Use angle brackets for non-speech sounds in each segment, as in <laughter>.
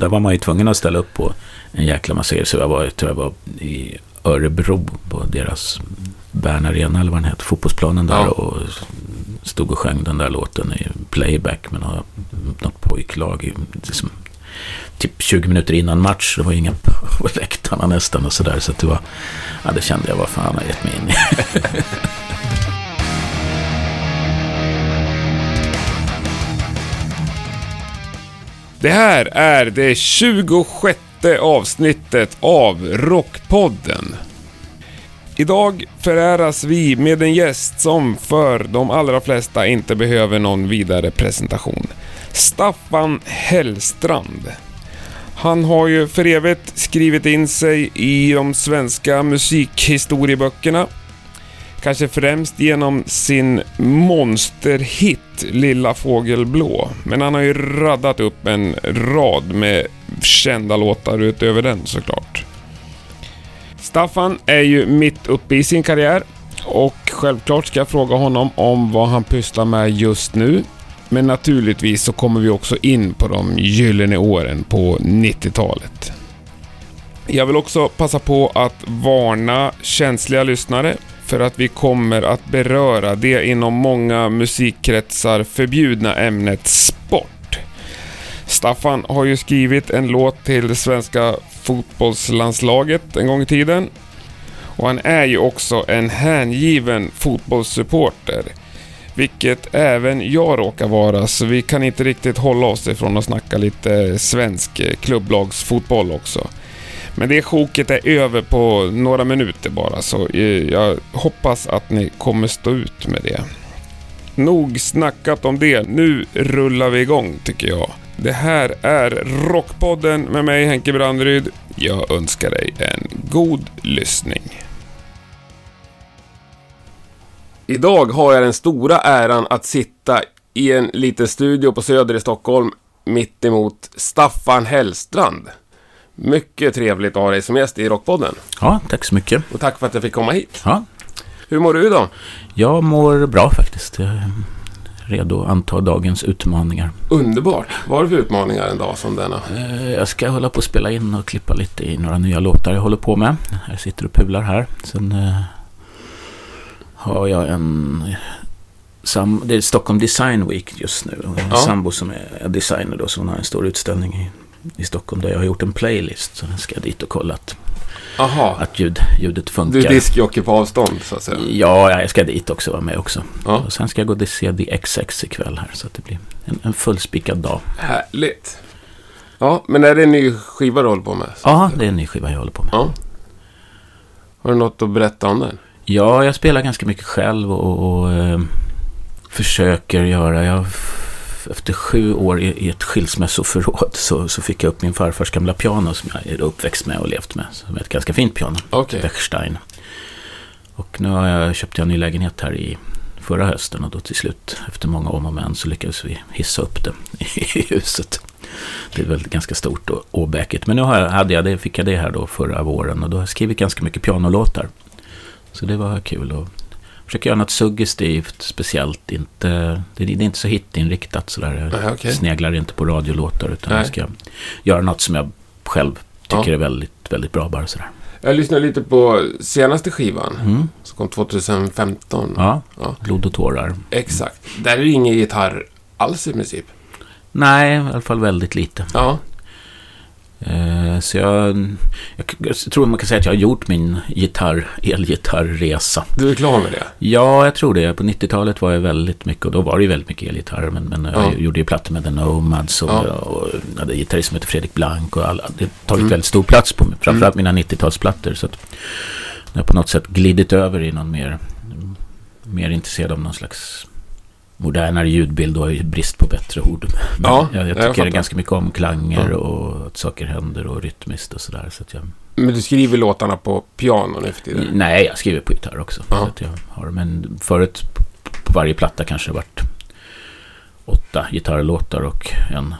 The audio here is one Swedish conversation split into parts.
där var man ju tvungen att ställa upp på en jäkla massa grejer. Så jag var, tror jag var i Örebro på deras Bern Arena eller vad den heter, fotbollsplanen där. Ja. Och stod och sjöng den där låten i playback med några, något pojklag. i- Liksom, typ 20 minuter innan match. Det var inga <laughs> på läktarna nästan och sådär. Så att det var, ja det kände jag, vad fan har jag gett mig in i? <laughs> Det här är det 26 avsnittet av Rockpodden. Idag föräras vi med en gäst som för de allra flesta inte behöver någon vidare presentation. Staffan Hellstrand. Han har ju för evigt skrivit in sig i de svenska musikhistorieböckerna. Kanske främst genom sin monsterhit Lilla Fågel Blå. Men han har ju raddat upp en rad med kända låtar utöver den såklart. Staffan är ju mitt uppe i sin karriär och självklart ska jag fråga honom om vad han pysslar med just nu. Men naturligtvis så kommer vi också in på de gyllene åren på 90-talet. Jag vill också passa på att varna känsliga lyssnare för att vi kommer att beröra det inom många musikkretsar förbjudna ämnet sport. Staffan har ju skrivit en låt till det svenska fotbollslandslaget en gång i tiden. Och han är ju också en hängiven fotbollssupporter. Vilket även jag råkar vara, så vi kan inte riktigt hålla oss ifrån att snacka lite svensk klubblagsfotboll också. Men det sjoket är över på några minuter bara, så eh, jag hoppas att ni kommer stå ut med det. Nog snackat om det, nu rullar vi igång tycker jag. Det här är Rockpodden med mig Henke Brandryd. Jag önskar dig en god lyssning. Idag har jag den stora äran att sitta i en liten studio på Söder i Stockholm mitt emot Staffan Hellstrand. Mycket trevligt att ha dig som gäst i Rockpodden. Ja, tack så mycket. Och tack för att jag fick komma hit. Ja, Hur mår du idag? jag mår bra faktiskt. Jag är redo att anta dagens utmaningar. Underbart. Vad har du för utmaningar en dag som denna? Eh, Jag ska hålla på att spela in och klippa lite i några nya låtar jag håller på med. Jag sitter och pular här. Sen eh, har jag en... Sam, det är Stockholm Design Week just nu. Och en Ja. sambo som är designer då, så hon har en stor utställning i, i Stockholm där jag har gjort en playlist. Så den ska jag dit och kolla att, Aha. att ljud, ljudet Du funkar. är diskjockey på avstånd, så att säga. Ja, jag ska dit också vara med också. Ja. Och sen ska jag gå och se The XX ikväll här. Så att det blir en, en fullspikad dag. Härligt. Ja, men är det en ny skiva du håller på med? Ja, det är en ny skiva jag håller på med. Ja. Har du något att berätta om den? Ja, jag spelar ganska mycket själv och, och eh, försöker göra. Jag, efter sju år i, ett skilsmässoförråd så, så fick jag upp min farfars gamla piano som jag är uppväxt med och levt med. Som är ett ganska fint piano. Okej. Bechstein. Och nu har jag köpt jag en ny lägenhet här i förra hösten och då till slut efter många om och men så lyckades vi hissa upp det <laughs> i huset. Det är väl ganska stort och åbäkigt. Men nu har jag, hade jag det, fick jag det här då förra våren och då har jag skrivit ganska mycket pianolåtar. Så det var kul och försöker göra något suggestivt, speciellt. Inte, det, det är inte så hitinriktat sådär. Jag okej. sneglar inte på radiolåtar utan Nej. jag ska göra något som jag själv tycker Ja. är väldigt, väldigt bra bara sådär. Jag lyssnade lite på senaste skivan, Mm. som kom 2015. Ja, Ja. blod och tårar. Exakt. Där är det ingen gitarr alls i princip. Nej, i alla fall väldigt lite. Ja. Eh, så jag, jag, tror man kan säga att jag har gjort min gitarr, elgitarrresa. Du är klar med det? Ja, jag tror det. På 90-talet var jag väldigt mycket, och då var det ju väldigt mycket elgitarr. Men, men Ja. jag gjorde ju plattor med The Nomads och, Ja. och hade gitarrist som heter Fredrik Blank. Och alla, det har tagit Mm. väldigt stor plats på mig. Framförallt mina 90-talsplattor. Så att jag har på något sätt glidit över i någon mer, mer intresserad av någon slags modernare ljudbild och brist på bättre ord. Men Ja, jag, jag jag tycker fattar. ganska mycket om klanger Ja. och att saker händer och rytmiskt och sådär. Så jag, Men du skriver låtarna på piano nu för tiden? nej, jag skriver på gitarr också. Ja. Så att jag har, men förut på- varje platta kanske det varit åtta gitarrlåtar och en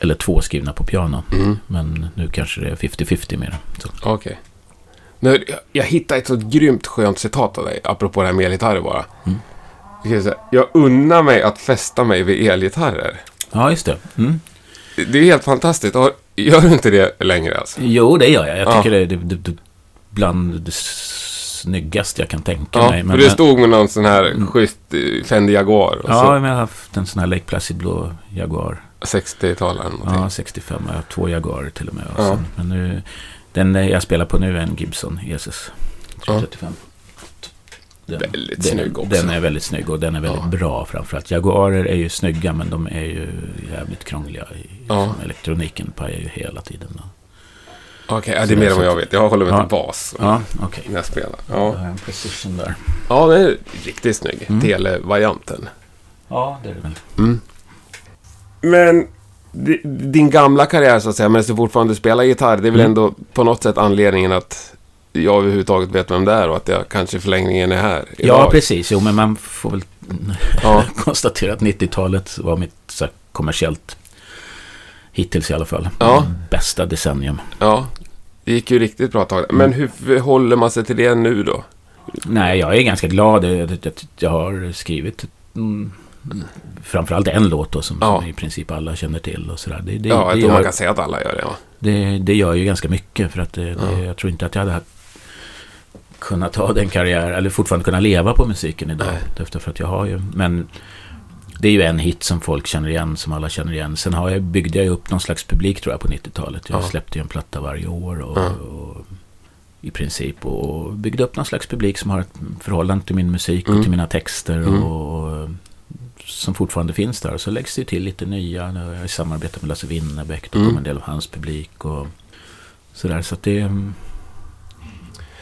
eller två skrivna på piano. Mm. Men nu kanske det är 50-50 mer. Okej. Nu, jag, jag hittade ett så grymt skönt citat av dig, apropå det här med elgitarrer bara. Mm. Jag, unnar mig att fästa mig vid elgitarrer. Ja, just det. Mm. det är helt fantastiskt. Gör du inte det längre alltså? Jo, det gör jag. Jag Ja. tycker det är det, det, bland det snyggaste jag kan tänka Ja, mig. för det stod med någon sån här schysst eh, Fendi Jaguar. Ja, så men jag har haft en sån här Lake Placid blå Jaguar. 60-talaren. Ja, 65. Jag har två Jaguarer till och med. Och Ja. sen, men nu, den jag spelar på nu är en Gibson ESS Ja. 335. Den, Väldigt den, snygg också. Den är väldigt snygg och den är väldigt Ja. bra framförallt. Jaguarer är ju snygga men de är ju jävligt krångliga. I, Ja. som Elektroniken pajar ju hela tiden. Okej, ja, det är mer än vad jag vet. Jag håller mig Ja. till bas Ja, okej. när jag spelar. Jag Ja, har en Precision där. ja den är riktigt snygg. Mm. Televarianten. Ja, det är det väl. Mm. Men di- din gamla karriär så att säga, medan du fortfarande spelar gitarr, det är väl Mm. ändå på något sätt anledningen att jag överhuvudtaget vet vem det är och att jag kanske i förlängningen är här Ja, idag. precis. Jo, men man får väl <laughs> Ja. konstatera att 90-talet var mitt så här, kommersiellt, hittills i alla fall, Ja. bästa decennium. Ja, det gick ju riktigt bra tag. Mm. Men hur förhåller man sig till det nu då? Nej, jag är ganska glad att jag har skrivit mm, framförallt en låt då, som, Ja. som i princip alla känner till. Och så där. Det, det, ja, det, jag tror gör, man kan säga att alla gör det. Ja. det, det gör ju ganska mycket. För att det, Ja. jag tror inte att jag hade kunnat ha den karriär, eller fortfarande kunna leva på musiken idag. Nej. Att jag har ju, men det är ju en hit som folk känner igen, som alla känner igen. Sen har jag, byggde jag upp någon slags publik tror jag på 90-talet. Jag Ja. släppte ju en platta varje år och, Ja. och i princip och byggde upp någon slags publik som har ett förhållande till min musik Mm. och till mina texter Mm. och, som fortfarande finns där. Så läggs det till lite nya. Jag samarbetat med Lasse Winnerbäck, då Mm. kom en del av hans publik och sådär. Så att det...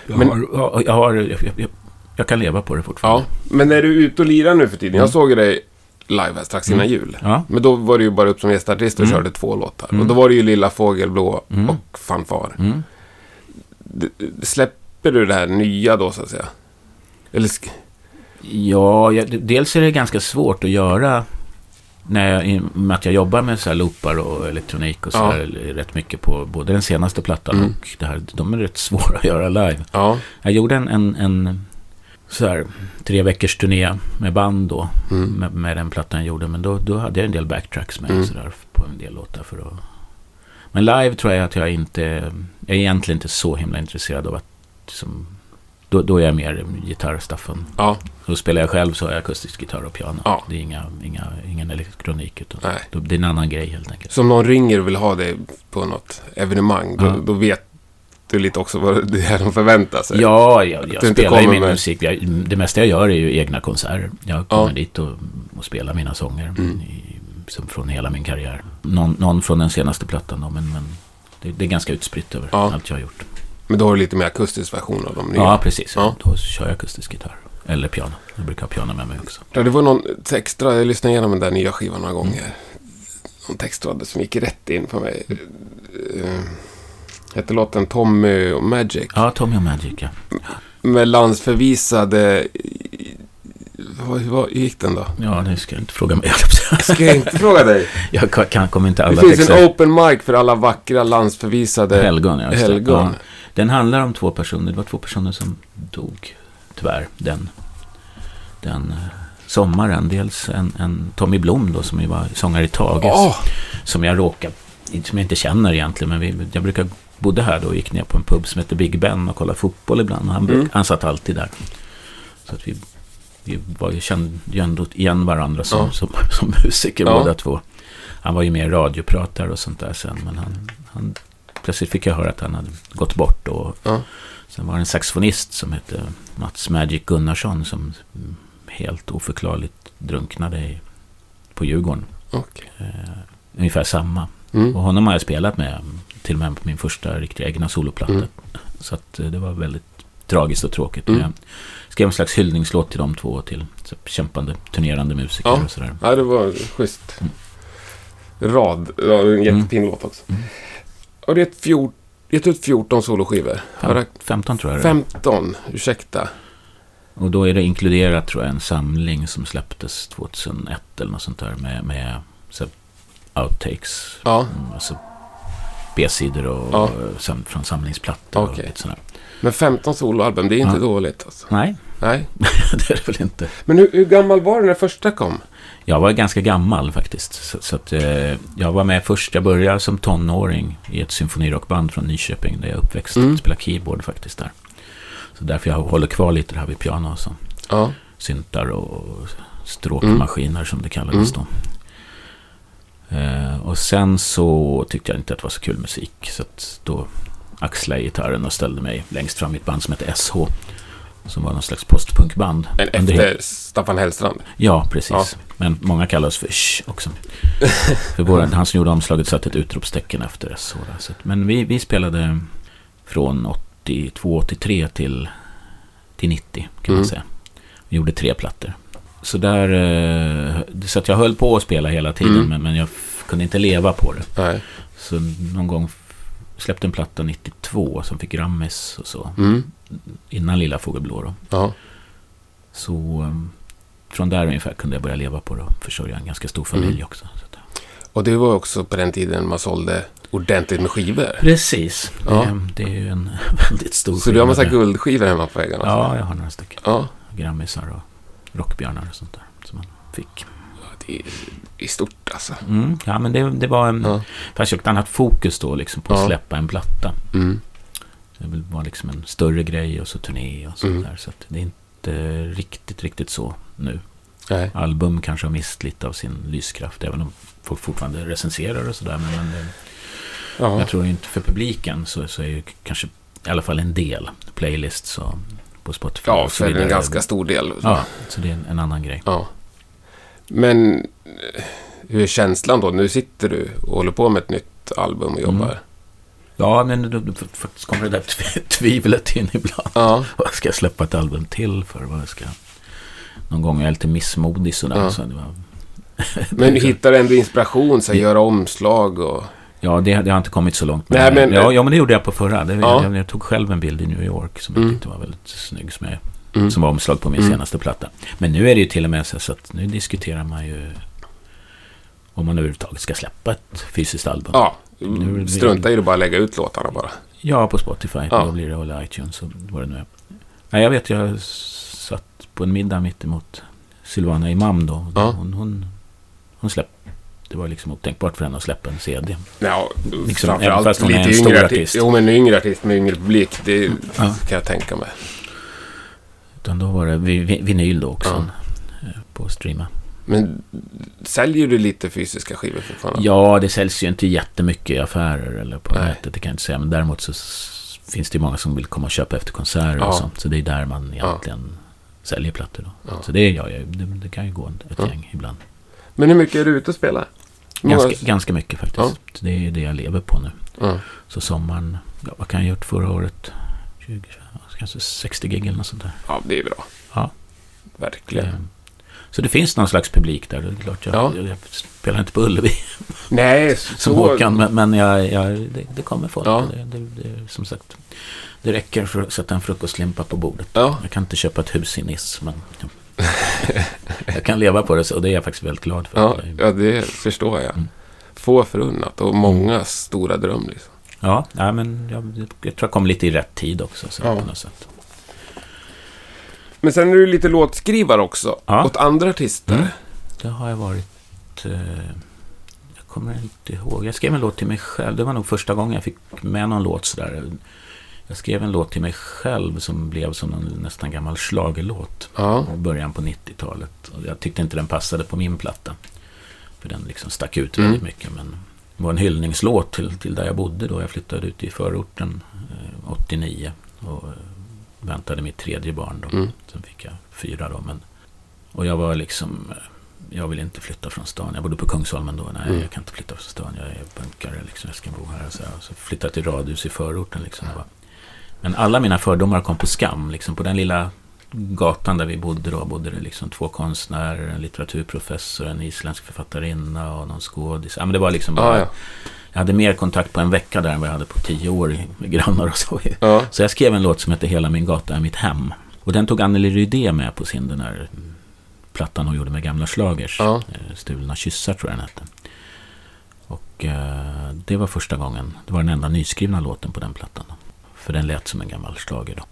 Jag, Men- har, ja, jag, har, jag, jag, jag kan leva på det ja. fortfarande. Men är du ute och lirar nu för tiden? Jag Mm. såg dig live här strax innan Mm. jul. Ja. Men då var du ju bara upp som gästartist och Mm. körde två låtar. Mm. Och då var det ju Lilla Fågelblå och Fanfar. Släpper du det här nya då så att säga? Eller Ja, jag, dels är det ganska svårt att göra när jag, i och med att jag jobbar med så här loopar och elektronik och så Ja. här rätt mycket på både den senaste plattan Mm. och det här. De är rätt <laughs> svåra att göra live. ja. Jag gjorde en, en, en så här, tre veckors turné med band då. Mm. Med, med den plattan jag gjorde. Men då, då hade jag en del backtracks med Mm. så där, på en del låtar. För att... Men live tror jag att jag inte... Jag är egentligen inte så himla intresserad av att... Liksom, då, då är jag mer gitarrstaffen. Ja. Så spelar jag själv så har jag akustisk gitarr och piano. Ja. Det är inga, inga, ingen elektronik. Utan Nej. då, det är en annan grej helt enkelt. Så om någon ringer och vill ha dig på något evenemang, då, Ja. då vet du lite också vad det är de förväntar sig. Ja, jag, jag spelar ju min med- musik. Jag, det mesta jag gör är ju egna konserter. Jag kommer Ja. dit och, och spelar mina sånger. Mm. I, som från hela min karriär. Någon, någon från den senaste plattan då, men, men det, det är ganska utspritt över Ja. allt jag har gjort. Men då har du lite mer akustisk version av de nya. Ja, precis. Ja. Då kör jag akustisk gitarr. Eller piano. Jag brukar ha piano med mig också. Ja, det var någon extra, jag lyssnade igenom den där nya skivan några gånger. Mm. Någon textrad som gick rätt in på mig. Uh, hette låten Tommy och Magic. Ja, Tommy och Magic, ja. Med landsförvisade... Vad, vad gick den då? Ja, det ska jag inte fråga mig. <laughs> Ska jag inte fråga dig? <laughs> Jag kan, kommer inte alla Det finns texter. en open mic för alla vackra landsförvisade... Helgon, ja. Helgon. Ja. Den handlar om två personer. Det var två personer som dog, tyvärr, den, den eh, sommaren. Dels en, en Tommy Blom då, som ju var sångare i Tages. Åh! Som jag råkar, som jag inte känner egentligen, men vi, jag brukar bodde här då och gick ner på en pub som heter Big Ben och kollade fotboll ibland. Han, bruk, Mm. han satt alltid där. Så att vi, vi var ju, kände ju ändå igen varandra som, Ja. som, som musiker Ja. båda två. Han var ju mer radiopratare och sånt där sen, men han, han, plötsligt fick jag höra att han hade gått bort. Och, Ja. Sen var det en saxofonist som hette Mats Magic Gunnarsson som mm, helt oförklarligt drunknade i, på Djurgården. Okej. Eh, ungefär samma. Mm. Och honom har jag spelat med till och med på min första riktiga egna soloplatta. Mm. Så att eh, det var väldigt tragiskt och tråkigt. Mm. Jag skrev en slags hyllningslåt till de två och till kämpande, turnerande musiker Ja. och sådär. Ja, det var schysst. Mm. Rad. Ja, en jättefin låt också. Mm. Och det är ett fjort, gett ut 14 soloskivor. Har Fem, jag 15 tror jag det är. 15, ursäkta. Och då är det inkluderat tror jag en samling som släpptes 2001 eller något sånt där med, med så, outtakes. Ja, Mm, alltså B-sidor och, Ja. och från samlingsplattor och Okej. lite sådär. men 15 soloalbum, det är inte Ja. dåligt alltså. Nej, Nej. <laughs> det är det väl inte. Men hur, hur gammal var du när första kom? Jag var ganska gammal faktiskt. Så, så att, eh, jag var med först. Jag började som tonåring i ett symfonirockband från Nyköping. Där jag är uppväxt. Mm. Spelade keyboard faktiskt där. Så därför jag håller kvar lite det här vid piano och så. Ja. Syntar och stråkmaskiner som det kallades då. Eh, och sen så tyckte jag inte att det var så kul musik. Så då axlade jag gitarren och ställde mig längst fram i ett band som hette SH. Som var någon slags postpunkband. Men efter Staffan Hellstrand? Ja, precis. Ja. Men många kallar oss för Sh också. <laughs> för våra, han som gjorde omslaget satte ett utropstecken efter där. Så, men vi, vi spelade från 82, 83 till, till 90 kan Mm. man säga. Vi gjorde tre plattor. Så där, eh, så att jag höll på att spela hela tiden Mm. men, men jag kunde inte leva på det. Nej. Så någon gång släppte en platta 92 som fick Grammis och så. Mm. Innan Lilla Fågelblå då. Ja. Så um, från där ungefär kunde jag börja leva på det och försörja en ganska stor familj Mm. också. Så Och det var också på den tiden man sålde ordentligt med skivor. Precis, Ja. det, det är ju en <laughs> väldigt stor Så du har massa skillnad. guldskivor hemma på väggarna? Ja, jag har några stycken. Ja. Grammisar och rockbjörnar och sånt där som man fick. Det är, det är stort alltså. Mm, ja, men det, det var en... Ja. Fast jag ett annat fokus då liksom på att Ja. släppa en platta. Mm. Det var liksom en större grej och så turné och sånt Mm. Så att det är inte riktigt, riktigt så nu. Nej. Album kanske har mist lite av sin lyskraft, även om folk fortfarande recenserar och sådär. Men, men det, Ja. jag tror inte för publiken så, så är ju kanske i alla fall en del playlists och på Spotify ja, och så för en ganska stor del. Ja, så det är en, en annan grej. Ja. Men eh, hur är känslan då? Nu sitter du och håller på med ett nytt album och jobbar. Mm. Ja, men då, faktiskt kommer det där tv- <laughs> tvivlet in ibland. Ja. Vad ska jag släppa ett album till för? Vad ska... Någon gång är jag lite missmodig sådär. Ja. Så det var... <laughs> Men du hittar ändå inspiration, så att göra omslag och... Ja, det, det har inte kommit så långt. Nej, men- ja, ja, men det gjorde jag på förra. Det, Ja. jag, jag tog själv en bild i New York som Mm. jag tyckte var väldigt snygg. Som, jag, Mm. som var omslag på min Mm. senaste platta. Men nu är det ju till och med så att nu diskuterar man ju om man överhuvudtaget ska släppa ett fysiskt album. Ja, strunta i det bara lägga ut låtarna bara. Ja, på Spotify. Ja. Då blir det eller iTunes och vad det nu är. Nej, jag vet, jag satt på en middag mitt emot Silvana Imam då. Ja. Hon, hon, hon släppte. Det var liksom otänkbart för henne att släppa en CD. Ja, Liksom, framförallt hon är lite en yngre artist. artist. Jo, men en yngre artist med yngre publik. Det Ja. kan jag tänka mig. Utan då var det vi- vi- vinyl då också. Ja. eh, På streama. Men säljer du lite fysiska skivor fortfarande? Ja, det säljs ju inte jättemycket i affärer eller på Nej. nätet. Det kan jag inte säga. Men däremot så finns det ju många som vill komma och köpa efter konserter Ja. och sånt. Så det är där man egentligen säljer plattor då. Ja. Så det gör jag ju. Det, det kan ju gå ett Ja. gäng ibland. Men hur mycket är du ute och spelar? Många- Ganska, ganska mycket faktiskt. Ja. Det är det jag lever på nu. Ja. Så sommaren, ja, vad kan jag ha gjort förra året? 20, kanske 60 gig eller något sånt där. ja, det är bra. Ja. Verkligen. Det- Så det finns någon slags publik där. Det är klart, jag, Ja. jag, jag spelar inte på Ullevi Nej, <laughs> som så... Håkan, men, men jag, jag, det, det kommer folk. Ja. Det, det, det, som sagt, det räcker för att sätta en frukostlimpa på bordet. Ja, Jag kan inte köpa ett hus i Nice, men <laughs> jag kan leva på det och det är jag faktiskt väldigt glad för. ja, ja, det förstår jag. Mm. Få förunnat och många stora dröm liksom. Ja, nej, men jag, jag tror jag kom lite i rätt tid också. Så Ja. på något sätt. Men sen är du lite låtskrivare också. Ja. Åt andra artister. Mm. Det har jag varit... Eh, jag kommer inte ihåg. Jag skrev en låt till mig själv. Det var nog första gången jag fick med någon låt sådär. Jag skrev en låt till mig själv som blev som en nästan gammal schlagerlåt Ja. i början på 90-talet. Och jag tyckte inte den passade på min platta. För den liksom stack ut Mm. väldigt mycket. Men det var en hyllningslåt till, till där jag bodde då. Jag flyttade ut i förorten eh, 89. Och eh, väntade mitt tredje barn då. Mm. Sen fick jag fyra då. Men, och jag var liksom... eh, Jag vill inte flytta från stan. Jag bodde på Kungsholmen då. Nej, Mm. jag kan inte flytta från stan. Jag är punkare liksom. Jag ska bo här. Så, jag, så flyttade jag till radhus i förorten liksom. Var, men alla mina fördomar kom på skam. Liksom på den lilla gatan där vi bodde då bodde det liksom två konstnärer, en litteraturprofessor, en isländsk författarinna och någon skådis. Ja, men det var liksom bara, Ja, ja. Jag hade mer kontakt på en vecka där än vad jag hade på tio år med grannar och så. ja. Så jag skrev en låt som heter Hela min gata är mitt hem. Och den tog Anneli Rydé med på sin den här plattan hon gjorde med gamla slagers. Ja. Eh, Stulna kyssar tror jag den hette. Och eh, det var första gången. Det var den enda nyskrivna låten på den plattan. För den lät som en gammal schlager då.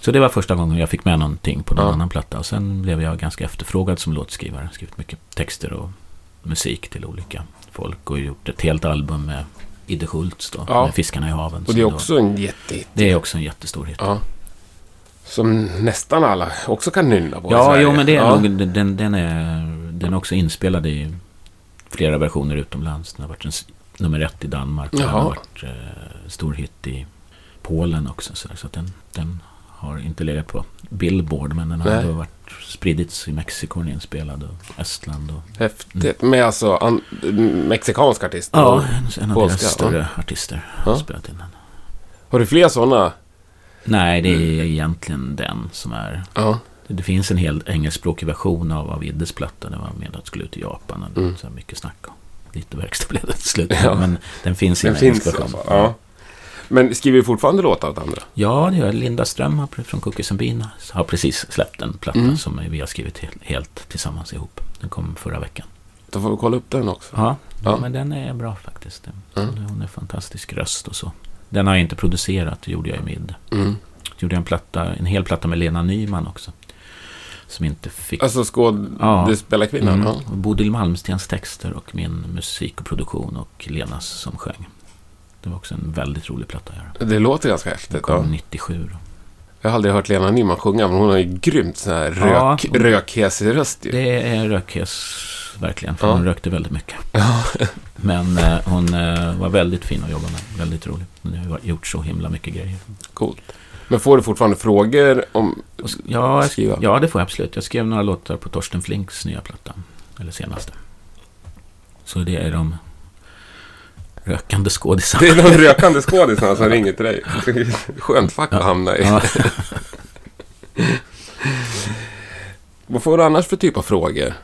Så det var första gången jag fick med någonting på någon Ja. annan platta. Och sen blev jag ganska efterfrågad som låtskrivare. Skrivit mycket texter och musik till olika folk. Och gjort ett helt album med Idde Schultz då. Ja. Med Fiskarna i haven. Och det är då- också en jättehit. det är också en jättestor hit. Ja. Som nästan alla också kan nynna på Ja, jo, men det är ja. nog, den, den, är, den är också inspelad i flera versioner utomlands. Den har varit en, nummer ett i Danmark. Den har varit eh, stor hit i Polen också. Så, så den, den har inte legat på Billboard. Men den har Nej. ändå varit spridits i Mexiko, den är inspelad och Estland. Och, Häftigt. Med alltså an, mexikansk artist. ja, Och- en, en av polska, deras större artister Ja. har spelat in den. Har du fler sådana? Nej, det är egentligen den som är... Ja. Det finns en hel engelskspråkig version av, av Iddes platta. Det var med att skulle ut till Japan. Och Mm. så mycket snack. Och lite verkstad blev det till slut. Ja. Men den finns i Den en engelsk i version. Ja. Men skriver du fortfarande låtar åt andra? Ja, det gör Linda Ström från Cookies and Bean har precis släppt en platta Mm. som vi har skrivit helt, helt tillsammans ihop. Den kom förra veckan. Då får vi kolla upp den också. Ja, Ja. men den är bra faktiskt. Mm. Hon är fantastisk röst och så. Den har jag inte producerat, det gjorde jag i Mid. Mm. Gjorde jag en, platta, en hel platta med Lena Nyman också. Som inte fick... Alltså skådespelarkvinnan? Mm. Ja. Bodil Malmstens texter och min musik och produktion och Lenas som sjöng. Det var också en väldigt rolig platta att göra. Det låter ganska Den häftigt. kom Ja. 97. Då. Jag har aldrig hört Lena Nyman sjunga, men hon har ju grymt sån här Ja. rök, rökhäsig röst ju. Det är rökhes verkligen, för Ja. hon rökte väldigt mycket. <laughs> Ja. Men eh, hon eh, var väldigt fin att jobba med, väldigt rolig. Hon har gjort så himla mycket grejer. Coolt. Men får du fortfarande frågor om... Ja, Skriva. ja, det får jag absolut. Jag skrev några låtar på Torsten Flinks nya platta. Eller senaste. Så det är de rökande skådisarna. Det är de rökande skådisarna som ringer till dig. <laughs> Skönt fack att hamna i. Ja. <laughs> Vad får du annars för typ av frågor?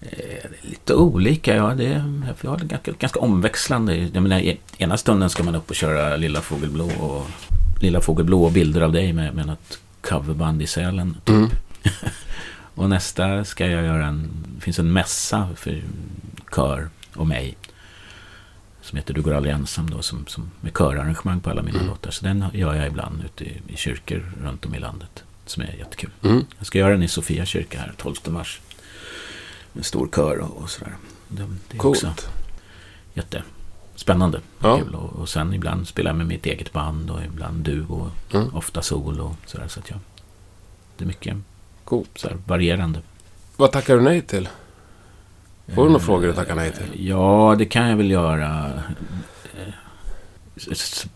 Eh, Lite olika, ja. Det är, jag har det ganska, ganska omväxlande. Jag menar, i ena stunden ska man upp och köra Lilla Fågelblå och Lilla Fågelblå och bilder av dig med, med något coverband i Sälen. Typ. Mm. <laughs> Och nästa ska jag göra en... Det finns en mässa för kör och mig. Som heter Du går aldrig ensam då. Som, som med körarrangemang på alla mina Mm. låtar. Så den gör jag ibland ute i, i kyrkor runt om i landet. Som är jättekul. Mm. Jag ska göra den i Sofia kyrka här 12 mars. Med stor kör och, och sådär. Det, det är också Coolt. jättespännande. Ja. Kul. Och, och sen ibland spelar jag med mitt eget band och ibland duo. Mm. Ofta solo och sådär. Så att jag, det är mycket Coolt. så varierande. Vad tackar du nej till? Får du några frågor att tacka nej till? Ja, det kan jag väl göra. Eh,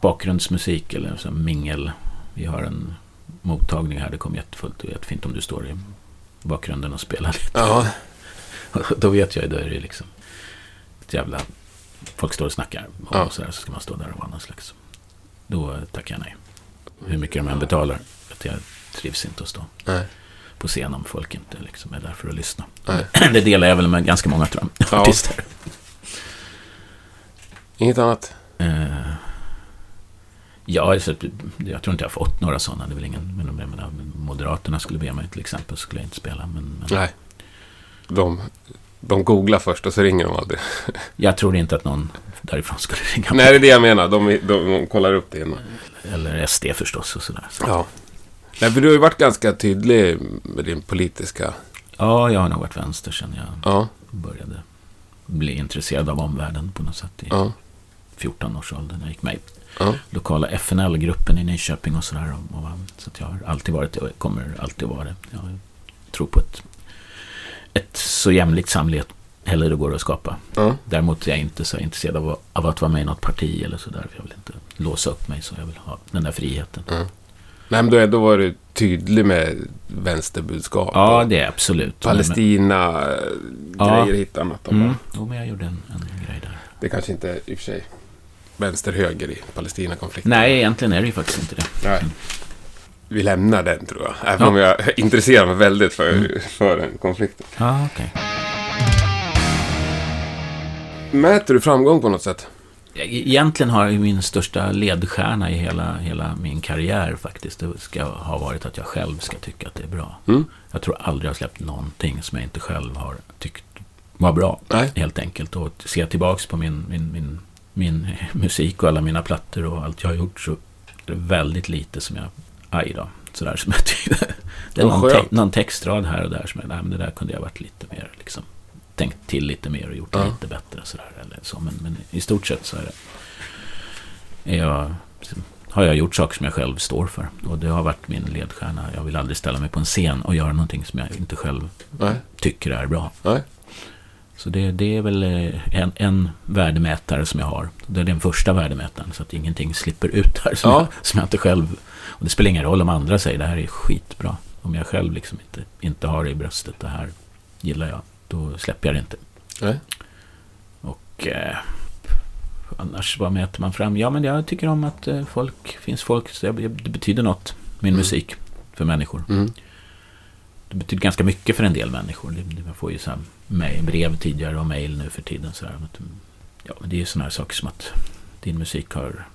Bakgrundsmusik eller så mingel. Vi har en mottagning här. Det kommer jättefullt och jättefint om du står i bakgrunden och spelar lite. Ja. <laughs> Då vet jag ju, då är det liksom ett jävla... Folk står och snackar och Ja. så, där, så ska man stå där och vara någon slags... Då tackar jag nej. Hur mycket de än betalar. Att jag trivs inte att stå Nej. På scen om folk inte liksom är där för att lyssna. Nej. <clears throat> Det delar jag väl med ganska många tror jag, Ja. artister. Inget annat? Eh, ja, jag tror inte jag har fått några sådana. Det är väl ingen, men, men, men, men Moderaterna skulle be mig till exempel, skulle jag inte spela. Men, men Nej. De, de googlar först och så ringer de aldrig. <laughs> jag tror inte att någon därifrån skulle ringa Nej, det är det jag menar. De, de, de kollar upp det innan. Eller SD förstås och sådär. Så. Ja. Nej, för du har ju varit ganska tydlig med din politiska... Ja, jag har nog varit vänster sedan jag Ja. började bli intresserad av omvärlden på något sätt i Ja. 14 års ålder. När jag gick med i Ja. lokala FNL-gruppen i Nyköping och sådär. Så jag har alltid varit det och kommer alltid vara det. Jag tror på ett, ett så jämlikt samhälle det går att skapa. Ja. Däremot är jag inte så intresserad av, av att vara med i något parti eller sådär. Jag vill inte låsa upp mig så jag vill ha den där friheten. Nej, men då, är- då var du tydlig med vänsterbudskap. Ja, det är absolut. Palestina-grejer Ja. hittar annat. om Mm. Jo, men jag gjorde en, en grej där. Det kanske inte i och för sig vänster-höger i Palestina-konflikten. Nej, egentligen är det ju faktiskt inte det. Nej. Vi lämnar den tror jag. Även Ja. om jag <laughs> intresserar mig väldigt för, Mm. för den konflikten. Ja, okej. Mäter du framgång på något sätt? Egentligen har min största ledstjärna i hela, hela min karriär faktiskt, det ska ha varit att jag själv ska tycka att det är bra. Mm. Jag tror aldrig jag har släppt någonting som jag inte själv har tyckt var bra, Nej. helt enkelt. Och se tillbaks på min, min, min, min <laughs> musik och alla mina plattor och allt jag har gjort så är det väldigt lite som jag, aj då, Sådär som jag tycker. <laughs> Det är någon, te- någon textrad här och där som jag, nej men det där kunde jag varit lite mer liksom. Tänkt till lite mer och gjort det Ja. lite bättre sådär. Eller så. Men, men i stort sett så är det. Är jag, har jag gjort saker som jag själv står för. Och det har varit min ledstjärna. Jag vill aldrig ställa mig på en scen och göra någonting som jag inte själv Nej. tycker är bra. Nej. Så det, det är väl eh, en, en värdemätare som jag har. Det är den första värdemätaren så att ingenting slipper ut här som, Ja. jag, som jag inte själv... Och det spelar ingen roll om andra säger det här är skitbra. Om jag själv liksom inte, inte har det i bröstet, det här gillar jag, då släpper jag det inte. Nej. Och eh, annars, vad mäter man fram? Ja, men jag tycker om att eh, folk, finns folk, så jag, det betyder något, min Mm. musik, för människor. Mm. Det betyder ganska mycket för en del människor. Det, det, man får ju så här brev tidigare och mejl nu för tiden. Så här, att, ja, det är ju sådana här saker som att din musik har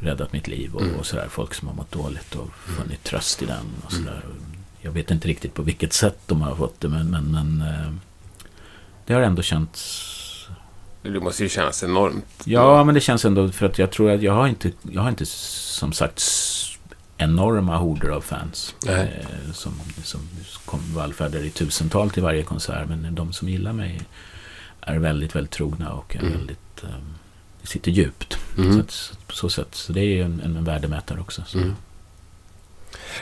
räddat mitt liv och, Mm. och sådär. Folk som har mått dåligt och funnit tröst i den och sådär. Jag vet inte riktigt på vilket sätt de har fått det men, men, men eh, det har ändå känts Det måste ju kännas enormt. Ja, men det känns ändå för att jag tror att jag har inte, jag har inte som sagt enorma horder av fans. Eh, som, som vallfärdar i tusental till varje konsert. Men de som gillar mig är väldigt, väldigt trogna och är Mm. väldigt, det sitter djupt. Mm. Så att, så- på så sätt, så det är ju en, en värdemätare också. Så. Mm.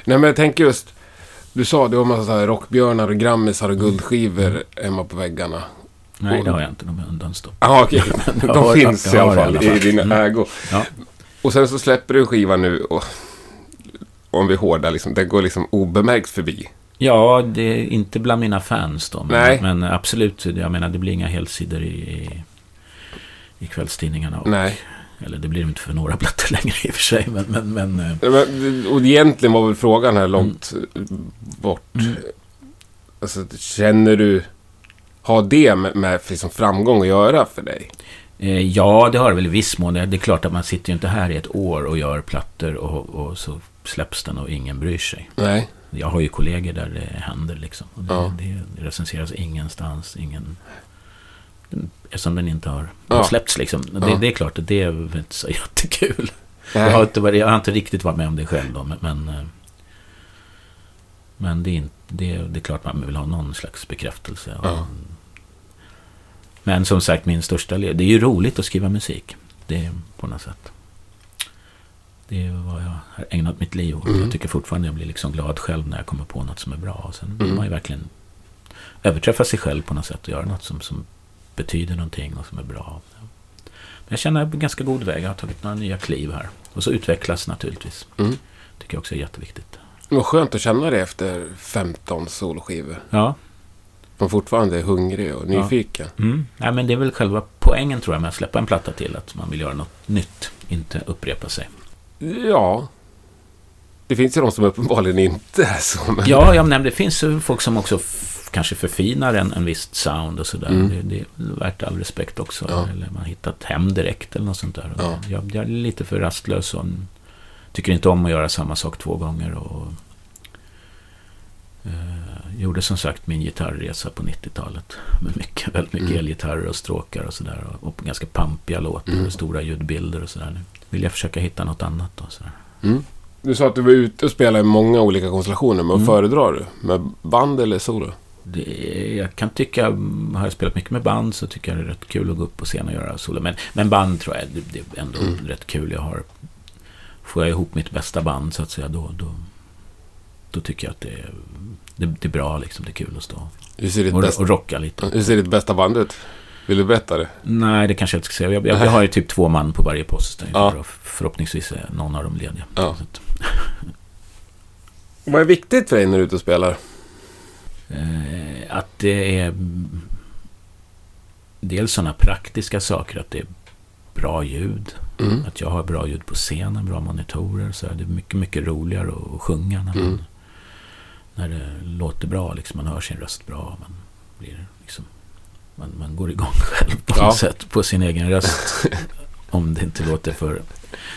Nej, men jag tänker just... Du sa det var massa så här rockbjörnar och grammisar och guldskivor hemma på väggarna. Nej, det har jag inte. De är undanstopp. Ja, okej. <laughs> Jag De finns i alla fall i din Mm. ägo. Ja. Och sen så släpper du en skiva nu och... Om vi är hårda, liksom, den går liksom obemärkt förbi. Ja, det är inte bland mina fans då. Men, Nej. men absolut, jag menar det blir inga helsidor i, i, i kvällstidningarna. Och, Nej. Eller det blir det inte för några plattor <laughs> längre i och för sig. Men, men, men eh, Men, och egentligen var väl frågan här långt bort. Mm. Alltså, känner du... Har det med, med liksom framgång att göra för dig? eh, ja, det har det väl i viss mån. Det är klart att man sitter ju inte här i ett år och gör plattor och, och så släpps den och ingen bryr sig. Nej. Jag har ju kollegor där det händer liksom. Och det, Ja. det, recenseras ingenstans. Ingen, eftersom den inte har Ja. släppts liksom. Ja. Det, det är klart det är inte så <laughs> jättekul. Jag har, inte, jag har inte riktigt varit med om det själv då, men... Men, eh, men det, är inte, det, är- det är klart man vill ha någon slags bekräftelse. Ja. Men som sagt, min största... Det är ju roligt att skriva musik. Det är på något sätt. Det är vad jag har ägnat mitt liv åt. Mm. Jag tycker fortfarande jag blir liksom glad själv när jag kommer på något som är bra. Och sen vill Mm. man ju verkligen överträffa sig själv på något sätt och göra något som, som betyder någonting och som är bra. Men jag känner en ganska god väg. Jag har tagit några nya kliv här. Och så utvecklas naturligtvis. Mm. tycker jag också är jätteviktigt. Vad skönt att känna det efter 15 soloskivor. Ja, Man fortfarande är hungrig och Ja. nyfiken. mm. Nej, men det är väl själva poängen tror jag med att släppa en platta till. Att man vill göra något nytt, inte upprepa sig. Ja. Det finns ju de som uppenbarligen inte är så. Men... Ja, jag nämnde, det finns ju folk som också kanske förfinar en, en visst sound och sådär. Mm. Det, det är värt all respekt också. Ja. Eller man har hittat hem direkt eller något sånt där. Ja. Jag, jag är lite för rastlös och tycker inte om att göra samma sak två gånger. Och, eh, gjorde som sagt min gitarrresa på 90-talet. Med mycket, väldigt mycket Mm. elgitarrer och stråkar och sådär. Och, och ganska pampiga låtar Mm. och stora ljudbilder och sådär. Nu vill jag försöka hitta något annat då. Sådär. Mm. Du sa att du var ute och spelade i många olika konstellationer. Men Mm. föredrar du? Med band eller solo? Det, jag kan tycka, har jag spelat mycket med band så tycker jag det är rätt kul att gå upp på scen och göra solo. Men, men band tror jag, det, det är ändå Mm. rätt kul. Jag har, får jag ihop mitt bästa band så att säga, då, då, då tycker jag att det är, det, det är bra liksom. Det är kul att stå Hur ser ditt, och, bästa, och rocka lite. hur ser ditt bästa band ut? Vill du berätta det? Nej, det kanske jag inte ska säga. Jag, jag, jag har ju typ två man på varje post. Ja. Förhoppningsvis är någon av dem lediga. Ja. Vad är viktigt för dig när du är ute och spelar? Eh, att det är dels sådana praktiska saker, att det är bra ljud. Mm. Att jag har bra ljud på scenen, bra monitorer. Så är det mycket, mycket roligare att sjunga när, man, Mm. när det låter bra. Liksom, man hör sin röst bra. Man, blir liksom, man, man går igång <laughs> själv på Ja. något sätt på sin egen röst. om det inte låter för